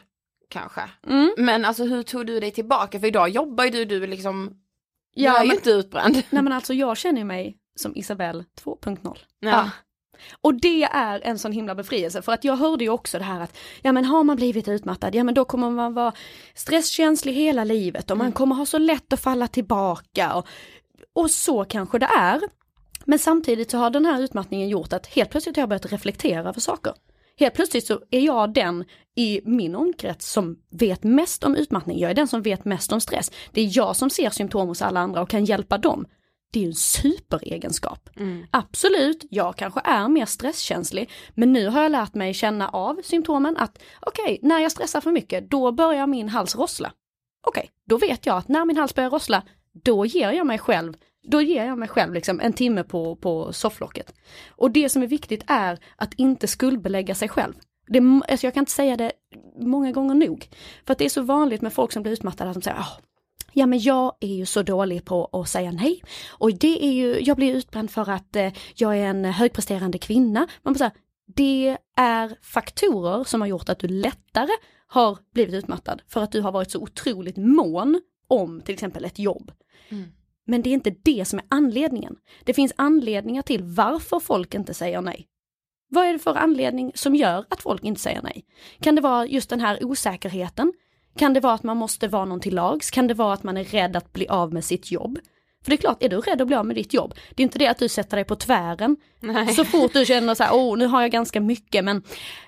Kanske. Mm. Men alltså hur tog du dig tillbaka? För idag jobbar ju du, du liksom, Ja, jag är ju men- inte utbränd. Nej men alltså jag känner ju mig som Isabelle 2.0. Ja. Och det är en sån himla befrielse för att jag hörde ju också det här att ja men har man blivit utmattad, ja men då kommer man vara stresskänslig hela livet och man kommer ha så lätt att falla tillbaka och, och så kanske det är. Men samtidigt så har den här utmattningen gjort att helt plötsligt har jag börjat reflektera över saker. Helt plötsligt så är jag den i min omkrets som vet mest om utmattning. Jag är den som vet mest om stress. Det är jag som ser symptom hos alla andra och kan hjälpa dem. Det är ju en superegenskap. Absolut, jag kanske är mer stresskänslig, men nu har jag lärt mig känna av symptomen att okej, när jag stressar för mycket, då börjar min hals rossla. Okej, då vet jag att när min hals börjar rossla, då ger jag mig själv då ger jag mig själv liksom en timme på, på sofflocket. Och det som är viktigt är att inte skuldbelägga sig själv. Det, alltså jag kan inte säga det många gånger nog. För att det är så vanligt med folk som blir utmattade att de säger "Ah, Ja men jag är ju så dålig på att säga nej. Och det är ju, jag blir utbränd för att eh, jag är en högpresterande kvinna. Man bara det är faktorer som har gjort att du lättare har blivit utmattad för att du har varit så otroligt mån om till exempel ett jobb. Men det är inte det som är anledningen. Det finns anledningar till varför folk inte säger nej. Vad är det för anledning som gör att folk inte säger nej? Kan det vara just den här osäkerheten? Kan det vara att man måste vara någon till lags? Kan det vara att man är rädd att bli av med sitt jobb? För det är klart, är du rädd att bli av med ditt jobb, det är inte det att du sätter dig på tvären Nej. så fort du känner så här, åh nu har jag ganska mycket men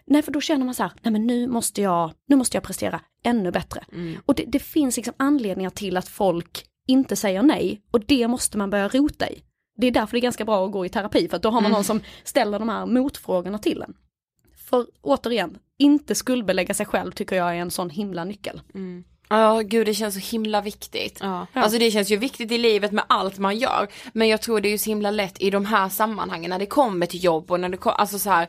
nej för då känner man så här, nej men nu måste jag, nu måste jag prestera ännu bättre. Och det, det finns liksom anledningar till att folk inte säger nej och det måste man börja rota i. Det är därför det är ganska bra att gå i terapi för att då har man någon som ställer de här motfrågorna till en. För återigen, inte skuldbelägga sig själv tycker jag är en sån himla nyckel. Ja, gud det känns så himla viktigt. Ja. Alltså det känns ju viktigt i livet med allt man gör. Men jag tror det är ju så himla lätt i de här sammanhangen när det kommer till jobb och när det kommer, alltså så här,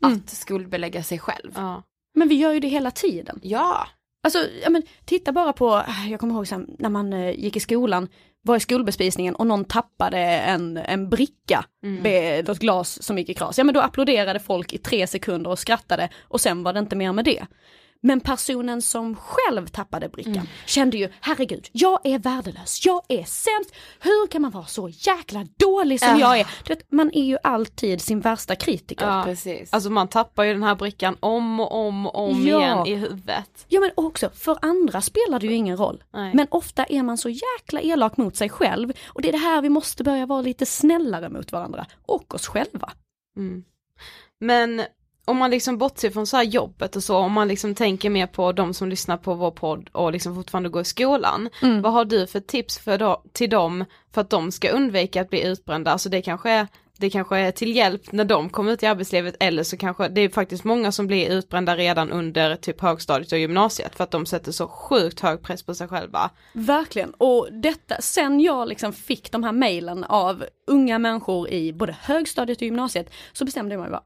att skuldbelägga sig själv. Ja. Men vi gör ju det hela tiden. Ja. Alltså, ja, men, titta bara på, jag kommer ihåg här, när man eh, gick i skolan, var i skolbespisningen och någon tappade en, en bricka med ett glas som gick i kras. Ja men då applåderade folk i tre sekunder och skrattade och sen var det inte mer med det. Men personen som själv tappade brickan kände ju, herregud, jag är värdelös, jag är sämst, hur kan man vara så jäkla dålig som jag är? Du vet, man är ju alltid sin värsta kritiker. Ja. Precis. Alltså man tappar ju den här brickan om och om och om Ja. igen i huvudet. Ja men också, för andra spelar det ju ingen roll. Nej. Men ofta är man så jäkla elak mot sig själv och det är det här vi måste börja vara lite snällare mot varandra och oss själva. Mm. Men om man liksom bortser från så här jobbet och så, om man liksom tänker mer på de som lyssnar på vår podd och liksom fortfarande går i skolan. Vad har du för tips för då, till dem för att de ska undvika att bli utbrända? Alltså det kanske är det kanske är till hjälp när de kommer ut i arbetslivet eller så kanske det är faktiskt många som blir utbrända redan under typ högstadiet och gymnasiet för att de sätter så sjukt hög press på sig själva. Verkligen, och detta, sen jag liksom fick de här mejlen av unga människor i både högstadiet och gymnasiet så bestämde jag mig bara,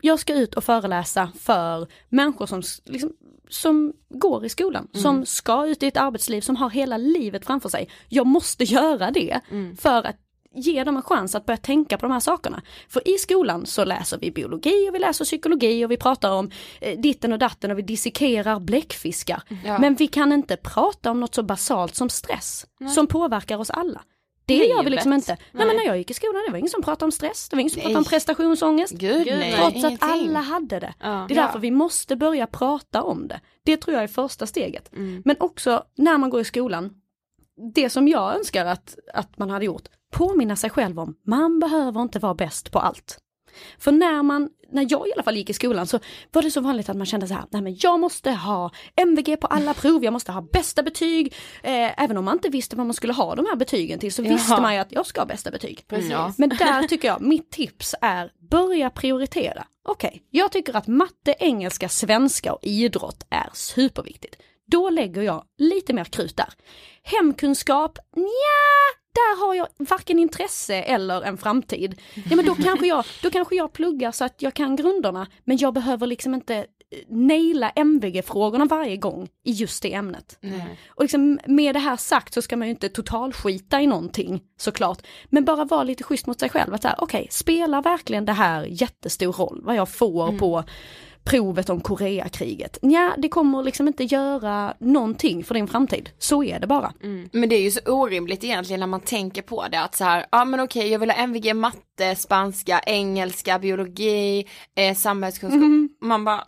jag ska ut och föreläsa för människor som, liksom, som går i skolan, som ska ut i ett arbetsliv, som har hela livet framför sig. Jag måste göra det för att ge dem en chans att börja tänka på de här sakerna. För i skolan så läser vi biologi och vi läser psykologi och vi pratar om eh, ditten och datten och vi dissekerar bläckfiskar. Ja. Men vi kan inte prata om något så basalt som stress, som påverkar oss alla. Det gör vi liksom inte. Nej. Nej. men när jag gick i skolan, det var ingen som pratade om stress, det var ingen som Nej. pratade om prestationsångest. Gud, nej, Trots att alla hade det. Ja. Det är därför vi måste börja prata om det. Det tror jag är första steget. Mm. Men också när man går i skolan, det som jag önskar att, att man hade gjort, påminna sig själv om, man behöver inte vara bäst på allt. För när man, när jag i alla fall gick i skolan så var det så vanligt att man kände så här, nej men jag måste ha MVG på alla prov, jag måste ha bästa betyg. Eh, även om man inte visste vad man skulle ha de här betygen till så Jaha. visste man ju att jag ska ha bästa betyg. Precis. Ja. Men där tycker jag, mitt tips är börja prioritera. Okej, jag tycker att matte, engelska, svenska och idrott är superviktigt. Då lägger jag lite mer krut där. Hemkunskap, nja, där har jag varken intresse eller en framtid. Ja men då kanske jag, då kanske jag pluggar så att jag kan grunderna, men jag behöver liksom inte eh, naila MVG-frågorna varje gång i just det ämnet. Och liksom med det här sagt så ska man ju inte totalskita i någonting såklart. Men bara vara lite schysst mot sig själv. Att okej, spelar verkligen det här jättestor roll? Vad jag får på provet om Koreakriget? Ja, det kommer liksom inte göra någonting för din framtid. Så är det bara. Men det är ju så orimligt egentligen när man tänker på det att så här, ja men okej jag vill ha MVG matte, spanska, engelska, biologi, eh, samhällskunskap. Man bara,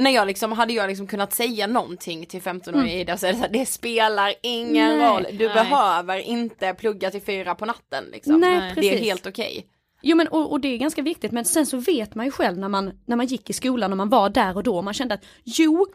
när jag liksom, hade jag liksom kunnat säga någonting till 15-åriga Ida så är det så här, det spelar ingen Nej. roll, du Nej. behöver inte plugga till fyra på natten liksom. Nej, Det är helt okej. Jo men och, och det är ganska viktigt men sen så vet man ju själv när man, när man gick i skolan och man var där och då man kände att jo,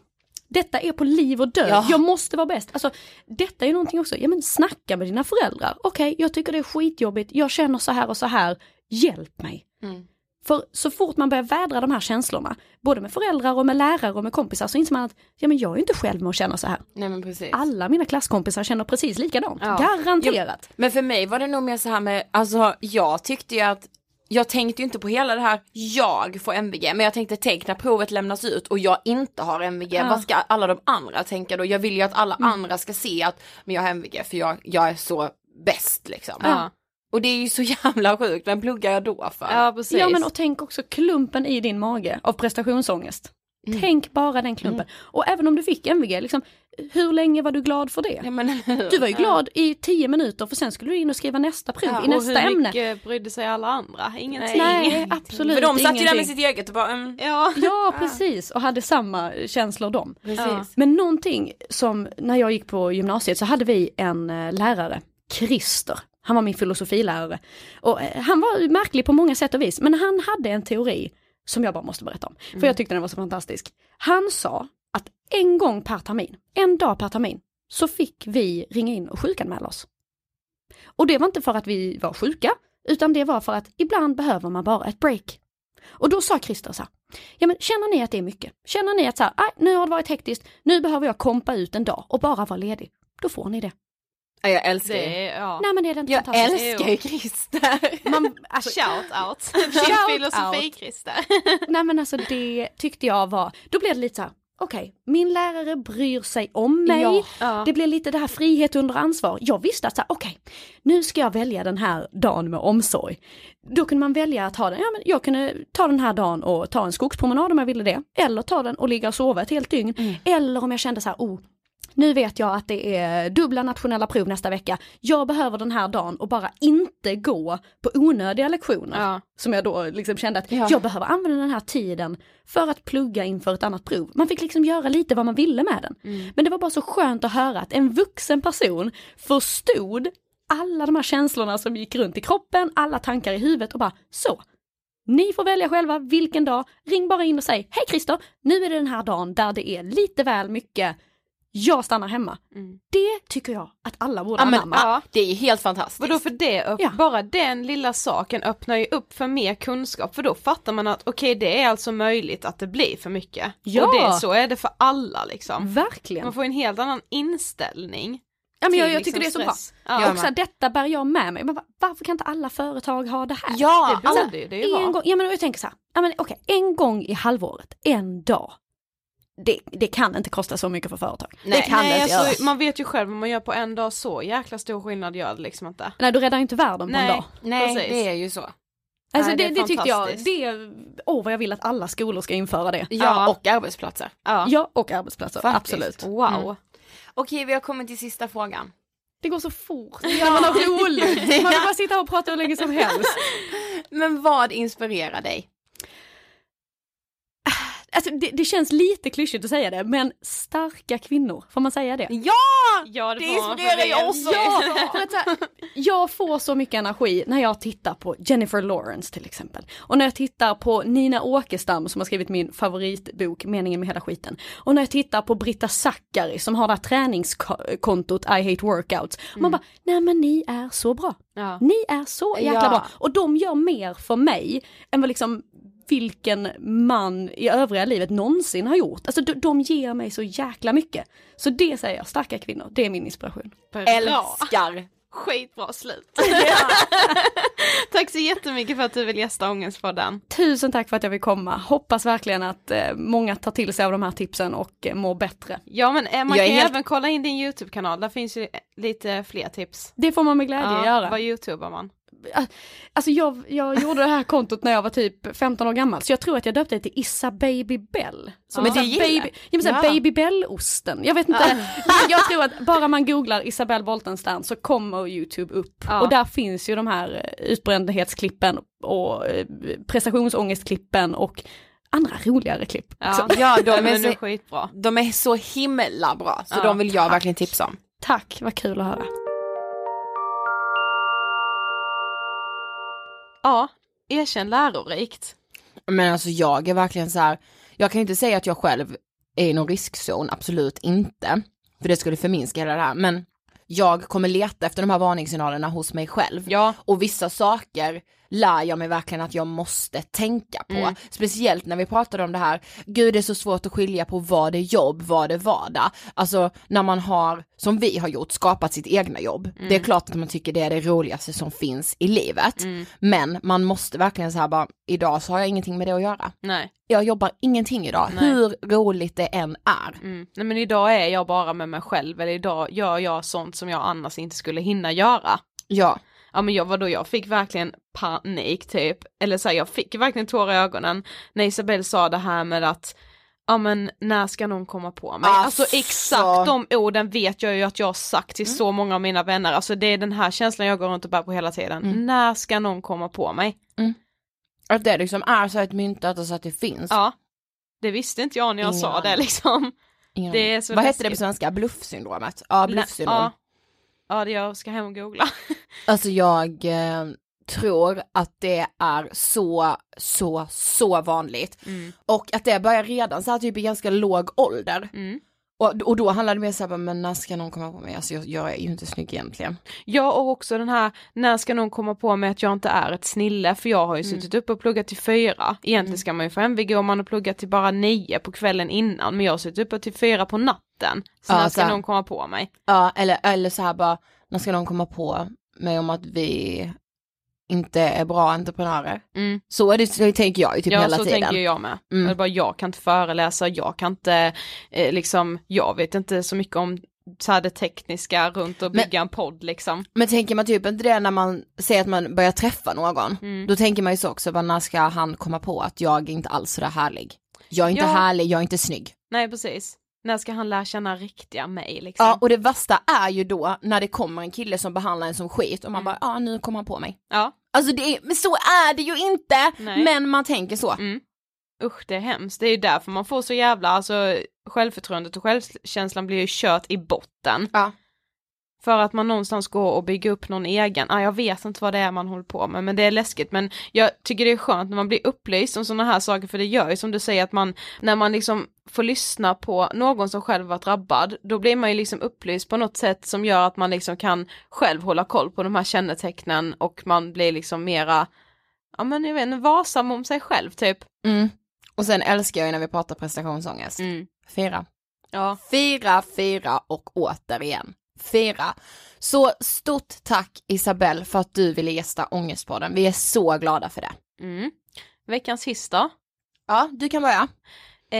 detta är på liv och död, Ja. jag måste vara bäst. Alltså detta är någonting också, ja men snacka med dina föräldrar. Okej, jag tycker det är skitjobbigt, jag känner så här och så här, hjälp mig. Mm. För så fort man börjar vädra de här känslorna, både med föräldrar och med lärare och med kompisar, så inser man att ja, men jag är inte själv med att känna så här. Nej men precis. Alla mina klasskompisar känner precis likadant, Ja. garanterat. Men för mig var det nog mer så här med, alltså jag tyckte ju att jag tänkte ju inte på hela det här, jag får MVG, men jag tänkte tänk när provet lämnas ut och jag inte har MVG, vad ska alla de andra tänka då? Jag vill ju att alla andra ska se att, men jag har MVG för jag, jag är så bäst liksom. Ja. Och det är ju så jävla sjukt, vem pluggar jag då för? Ja precis. Ja men och tänk också klumpen i din mage av prestationsångest. Mm. Tänk bara den klumpen. Och även om du fick MVG, liksom, hur länge var du glad för det? Ja, men? Du var ju glad i tio minuter för sen skulle du in och skriva nästa prov Ja, i och nästa och hur ämne. mycket brydde sig alla andra? Ingenting. Nej, absolut För de satt ju där ingenting. med sitt eget och bara, mm, Ja. Ja precis, och hade samma känslor de. precis. Ja. Men någonting som, när jag gick på gymnasiet så hade vi en eh, lärare, Christer. Han var min filosofilärare. Och eh, han var märklig på många sätt och vis, men han hade en teori som jag bara måste berätta om. För jag tyckte den var så fantastisk. Han sa att en gång per termin, en dag per termin, så fick vi ringa in och sjukanmäla oss. Och det var inte för att vi var sjuka, utan det var för att ibland behöver man bara ett break. Och då sa Christer så här, ja men känner ni att det är mycket? Känner ni att så här, "Aj, nu har det varit hektiskt, nu behöver jag kompa ut en dag och bara vara ledig. Då får ni det. Ja, jag älskar Det ju. är, ja. Nej men är det inte Jag fantastiskt? älskar ju Christer. Man, alltså, Shout out. Shout Filosofi out. Christer. nej men alltså det tyckte jag var, då blev det lite så här, okej, min lärare bryr sig om mig. Ja. Ja. Det blev lite det här frihet under ansvar. Jag visste att så här, okej, nu ska jag välja den här dagen med omsorg. Då kunde man välja att ha den, ja men jag kunde ta den här dagen och ta en skogspromenad om jag ville det. Eller ta den och ligga och sova ett helt dygn. Eller om jag kände så här, oh, nu vet jag att det är dubbla nationella prov nästa vecka. Jag behöver den här dagen och bara inte gå på onödiga lektioner. Ja. Som jag då liksom kände att Ja. jag behöver använda den här tiden för att plugga inför ett annat prov. Man fick liksom göra lite vad man ville med den. Men det var bara så skönt att höra att en vuxen person förstod alla de här känslorna som gick runt i kroppen, alla tankar i huvudet och bara så. Ni får välja själva vilken dag, ring bara in och säg hej Christer, nu är det den här dagen där det är lite väl mycket jag stannar hemma. Det tycker jag att alla borde Ja, men, anamma. ja, det är ju helt fantastiskt. Vadå för det, Ja. bara den lilla saken öppnar ju upp för mer kunskap för då fattar man att okej det är alltså möjligt att det blir för mycket. Ja. Och det, så är det för alla liksom. Verkligen. Man får en helt annan inställning. Ja, men jag, jag tycker det är liksom så bra. stress. Ja, Ja, och så här, detta bär jag med mig. Men va- varför kan inte alla företag ha det här? Ja, det borde ju det ju en vara. gång, ja men jag tänker så här, ja men okej, en gång i halvåret, en dag. Det, det kan inte kosta så mycket för företag. Nej. det kan det Nej, inte alltså, göra. man vet ju själv vad man gör på en dag, så jäkla stor skillnad gör det liksom inte. Nej, du räddar inte världen på en dag. Nej, Precis. det är ju så. Alltså Nej, det, det det, tyckte jag, det, åh vad jag vill att alla skolor ska införa det. Ja, Ja. och arbetsplatser. Ja. Ja, och arbetsplatser, Faktiskt. absolut. Wow. Mm. Okej, vi har kommit till sista frågan. Det går så fort när man har roligt. Man vill bara sitta och prata hur länge som helst. Men vad inspirerar dig? Alltså det, det känns lite klyschigt att säga det, men starka kvinnor, får man säga det? Ja! Ja det, inspirerar ju också. Ja, här, jag får så mycket energi när jag tittar på Jennifer Lawrence till exempel. Och när jag tittar på Nina Åkestam som har skrivit min favoritbok Meningen med hela skiten. Och när jag tittar på Britta Zackari som har det här träningskontot I hate workouts. Och Man bara, nej men ni är så bra. Ja. Ni är så jäkla Ja. bra. Och de gör mer för mig än vad liksom vilken man i övriga livet någonsin har gjort. Alltså de, de ger mig så jäkla mycket. Så det säger jag, starka kvinnor, det är min inspiration. Bra. Älskar! Skitbra slut. Tack så jättemycket för att du vill gästa Ångestpodden. Tusen tack för att jag fick komma. Hoppas verkligen att eh, många tar till sig av de här tipsen och eh, mår bättre. Ja men eh, man Jag kan helt- även kolla in din YouTube-kanal, där finns ju lite fler tips. Det får man med glädje göra. Vad youtubar man? Alltså jag, jag gjorde det här kontot när jag var typ 15 år gammal, så jag tror att jag döpte det till Issa Baby Bell. Som Men så här det gillar jag. baby, ja, men Ja. Baby Bell-osten. Jag vet inte, jag tror att bara man googlar Isabelle Boltenstern så kommer YouTube upp. Ja. Och där finns ju de här utbrändhetsklippen och eh, prestationsångestklippen och andra roligare klipp. Ja. Ja, de är men så- skitbra. De är så himla bra, så Ja, de vill jag tack. verkligen tipsa om. Tack, vad kul att höra. Ja, erkänn lärorikt. Men alltså jag är verkligen så här, jag kan inte säga att jag själv är i någon riskzon, absolut inte. För det skulle förminska hela det här, men jag kommer leta efter de här varningssignalerna hos mig själv. Ja. Och vissa saker lär jag mig verkligen att jag måste tänka på. Mm. Speciellt när vi pratade om det här, gud det är så svårt att skilja på vad det är jobb, vad det är vardag. Alltså när man har, som vi har gjort, skapat sitt egna jobb. Mm. Det är klart att man tycker det är det roligaste som finns i livet. Mm. Men man måste verkligen så här bara, idag så har jag ingenting med det att göra. Nej. Jag jobbar ingenting idag, Nej. hur roligt det än är. Mm. Nej men idag är jag bara med mig själv, eller idag gör jag sånt som jag annars inte skulle hinna göra. Ja, Ja men jag, vadå, jag fick verkligen panik typ, eller så här, jag fick verkligen tårar i ögonen när Isabelle sa det här med att Ja men när ska någon komma på mig? Alltså, Alltså. exakt de orden vet jag ju att jag har sagt till så många av mina vänner, alltså det är den här känslan jag går runt och bär på hela tiden. När ska någon komma på mig? att det liksom är så ett myntat och så att det finns. Ja. Det visste inte jag när jag Ingen sa det liksom. Ingen det är så Vad heter det på läskigt. svenska? Bluffsyndromet? Ja, bluffsyndrom. Ja. Ja det jag ska hem och googla. Alltså jag eh, tror att det är så, så, så vanligt. Och att det börjar redan så här typ i ganska låg ålder. Mm. Och, och då handlar det mer så här, men när ska någon komma på mig? Alltså jag, jag är ju inte snygg egentligen. Ja och också den här, när ska någon komma på mig att jag inte är ett snille? För jag har ju suttit uppe och pluggat till fyra. Egentligen ska man ju få MVG om man har pluggat till bara nio på kvällen innan. Men jag har suttit uppe till fyra på natten. Så Ja, när så ska här. någon komma på mig? Ja, eller, eller så här bara, när ska någon komma på mig om att vi inte är bra entreprenörer? Mm. Så, är det, så tänker jag ju typ ja hela så tiden. tänker jag med. Mm. Är bara, jag kan inte föreläsa, jag kan inte, eh, liksom, jag vet inte så mycket om så här det tekniska runt att Men- bygga en podd liksom. Men tänker man typ inte det när man säger att man börjar träffa någon, Mm. då tänker man ju så också, bara, när ska han komma på att jag är inte alls så där härlig? Jag är inte Ja. härlig, jag är inte snygg. Nej precis. När ska han lära känna riktiga mig liksom? Ja, och det värsta är ju då när det kommer en kille som behandlar en som skit och man bara, ja nu kommer han på mig. Ja. Alltså det är, men så är det ju inte, Nej. men man tänker så. Mm. Usch det är hemskt, det är ju därför man får så jävla, alltså självförtroendet och självkänslan blir ju kört i botten. Ja. För att man någonstans går och bygger upp någon egen, ah, jag vet inte vad det är man håller på med men det är läskigt men jag tycker det är skönt när man blir upplyst om sådana här saker för det gör ju som du säger att man, när man liksom får lyssna på någon som själv var drabbad, då blir man ju liksom upplyst på något sätt som gör att man liksom kan själv hålla koll på de här kännetecknen och man blir liksom mera, ja men jag vet inte, varsam om sig själv typ. Mm. Och sen älskar jag ju när vi pratar prestationsångest. Mm. Fira. Ja. Fira, fira och återigen fira. Så stort tack Isabelle för att du ville gästa Ångestpodden. Vi är så glada för det. Mm. Veckans hiss då? Ja, du kan börja.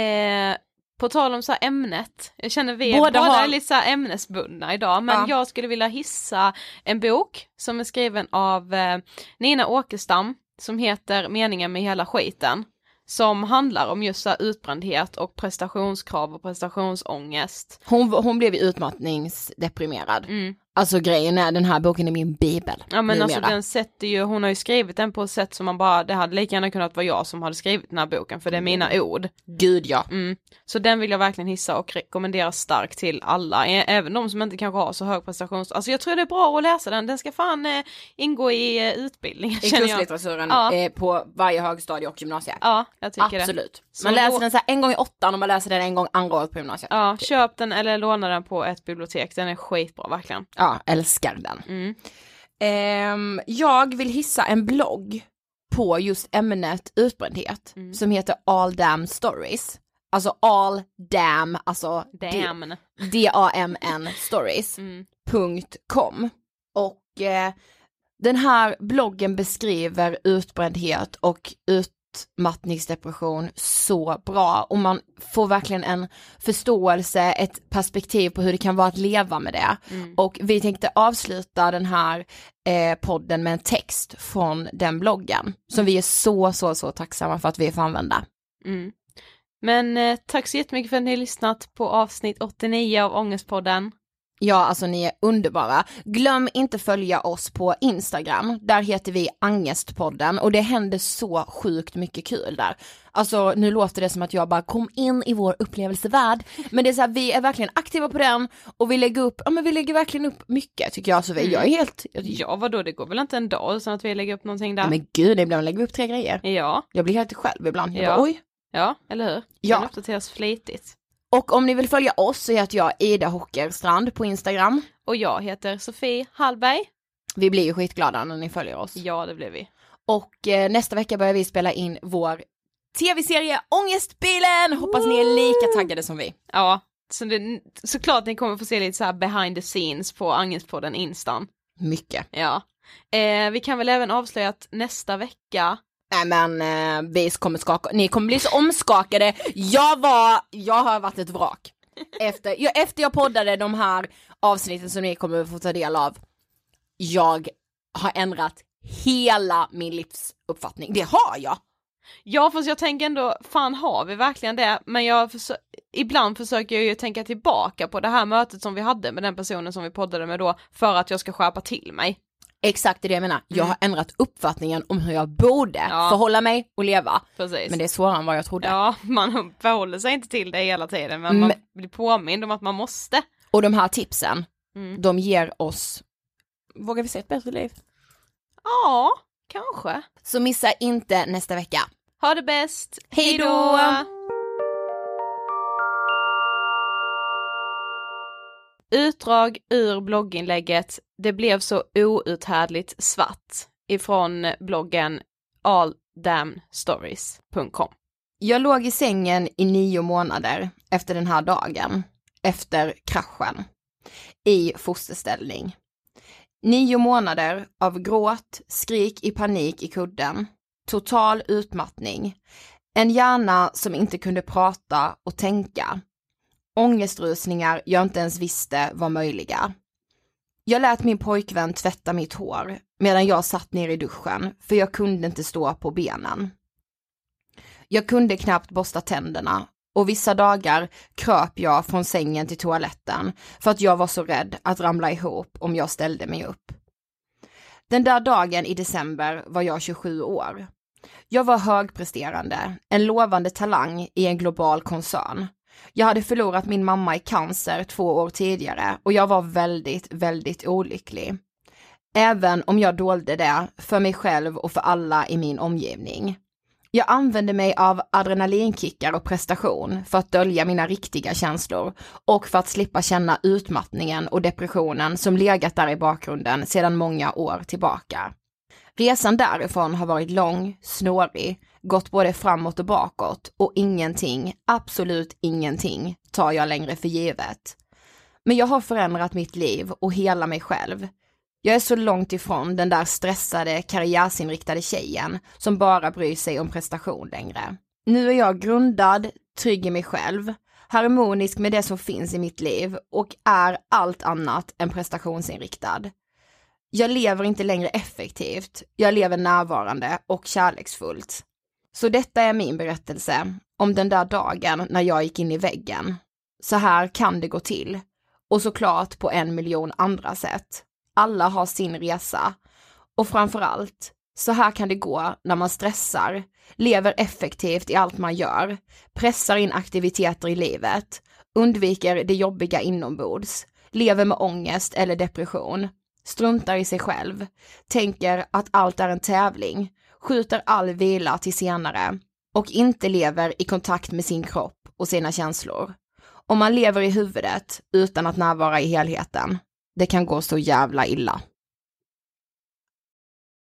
Eh, på tal om så ämnet, jag känner vi Båda båda, har- är lite så ämnesbundna idag, men Ja. jag skulle vilja hissa en bok som är skriven av eh, Nina Åkestam som heter Meningen med hela skiten. Som handlar om just så utbrändhet och prestationskrav och prestationsångest. Hon, hon blev utmattningsdeprimerad. Mm. Alltså grejen är, den här boken är min bibel. Ja men alltså numera. den sätter ju, hon har ju skrivit den på ett sätt som man bara, det hade lika gärna kunnat vara jag som hade skrivit den här boken för det är mina ord. Gud ja. Mm. Så den vill jag verkligen hissa och rekommendera starkt till alla, även de som inte kanske har så hög prestations... Alltså jag tror det är bra att läsa den, den ska fan eh, ingå i eh, utbildningen I kurslitteraturen Ja. eh, på varje högstadie och gymnasie. Ja, jag tycker det. Absolut. Så Man då- läser den så en gång i åttan och man läser den en gång andra året på gymnasiet. Ja, köp den eller låna den på ett bibliotek, den är skitbra verkligen. Ja, älskar den. Mm. Ehm, jag vill hissa en blogg på just ämnet utbrändhet Mm. som heter All Damn Stories. Alltså all damn, alltså Damn. D- D-A-M-N stories. Mm. punkt .com. Och eh, den här bloggen beskriver utbrändhet och utmattningsdepression så bra och man får verkligen en förståelse, ett perspektiv på hur det kan vara att leva med det. Och vi tänkte avsluta den här eh, podden med en text från den bloggen som vi är så, så, så tacksamma för att vi får använda. Mm. Men eh, tack så jättemycket för att ni har lyssnat på avsnitt 89 av Ångestpodden. Ja, alltså ni är underbara. Glöm inte följa oss på Instagram. Där heter vi Angestpodden och det händer så sjukt mycket kul där. Alltså nu låter det som att jag bara kom in i vår upplevelsevärld. Men det är så här, vi är verkligen aktiva på den och vi lägger upp, ja men vi lägger verkligen upp mycket tycker jag. Så vi, jag är helt, jag, Ja vadå, det går väl inte en dag utan att vi lägger upp någonting där? men gud ibland lägger vi upp tre grejer. Ja, Jag blir helt själv ibland. Jag Ja. bara, oj. ja, eller hur? Ja. Den uppdateras flitigt. Och om ni vill följa oss så heter jag Ida Hockerstrand på Instagram. Och jag heter Sofie Hallberg. Vi blir ju skitglada när ni följer oss. Ja, det blir vi. Och eh, nästa vecka börjar vi spela in vår tv-serie Ångestbilen! Hoppas ni är lika taggade som vi. Ja, så det, såklart ni kommer få se lite så behind the scenes på Angestpodden Instan. Mycket. Ja. Eh, vi kan väl även avslöja att nästa vecka Nej men eh, vi kommer skaka, ni kommer bli så omskakade. Jag var, jag har varit ett vrak. Efter jag, efter jag poddade de här avsnitten som ni kommer få ta del av. Jag har ändrat hela min livsuppfattning. Det har jag. Ja fast jag tänker ändå, fan har vi verkligen det? Men jag försö- ibland försöker jag ju tänka tillbaka på det här mötet som vi hade med den personen som vi poddade med då för att jag ska skärpa till mig. Exakt det jag menar. Jag har ändrat uppfattningen om hur jag borde Ja. förhålla mig och leva. Precis. Men det är svårare än vad jag trodde. Ja, man förhåller sig inte till det hela tiden men man Men- blir påmind om att man måste. Och de här tipsen, Mm. de ger oss, vågar vi säga ett bättre liv? Ja, kanske. Så missa inte nästa vecka. Ha det bäst! Hej då! Utdrag ur blogginlägget Det blev så outhärdligt svart ifrån bloggen alldamnstories.com. Jag låg i sängen i nio månader efter den här dagen, efter kraschen, i fosterställning. Nio månader av gråt, skrik i panik i kudden, total utmattning, en hjärna som inte kunde prata och tänka, ångestrusningar jag inte ens visste var möjliga. Jag lät min pojkvän tvätta mitt hår medan jag satt ner i duschen för jag kunde inte stå på benen. Jag kunde knappt borsta tänderna och vissa dagar kröp jag från sängen till toaletten för att jag var så rädd att ramla ihop om jag ställde mig upp. Den där dagen i december var jag 27 år. Jag var högpresterande, en lovande talang i en global koncern. Jag hade förlorat min mamma i cancer två år tidigare och jag var väldigt, väldigt olycklig. Även om jag dolde det för mig själv och för alla i min omgivning. Jag använde mig av adrenalinkickar och prestation för att dölja mina riktiga känslor och för att slippa känna utmattningen och depressionen som legat där i bakgrunden sedan många år tillbaka. Resan därifrån har varit lång, snårig, gått både framåt och bakåt och ingenting, absolut ingenting, tar jag längre för givet. Men jag har förändrat mitt liv och hela mig själv. Jag är så långt ifrån den där stressade, karriärsinriktade tjejen som bara bryr sig om prestation längre. Nu är jag grundad, trygg i mig själv, harmonisk med det som finns i mitt liv och är allt annat än prestationsinriktad. Jag lever inte längre effektivt, jag lever närvarande och kärleksfullt. Så detta är min berättelse om den där dagen när jag gick in i väggen. Så här kan det gå till. Och såklart på en miljon andra sätt. Alla har sin resa. Och framförallt, så här kan det gå när man stressar, lever effektivt i allt man gör, pressar in aktiviteter i livet, undviker det jobbiga inombords, lever med ångest eller depression, struntar i sig själv, tänker att allt är en tävling, skjuter all vila till senare och inte lever i kontakt med sin kropp och sina känslor. Om man lever i huvudet utan att närvara i helheten, det kan gå så jävla illa.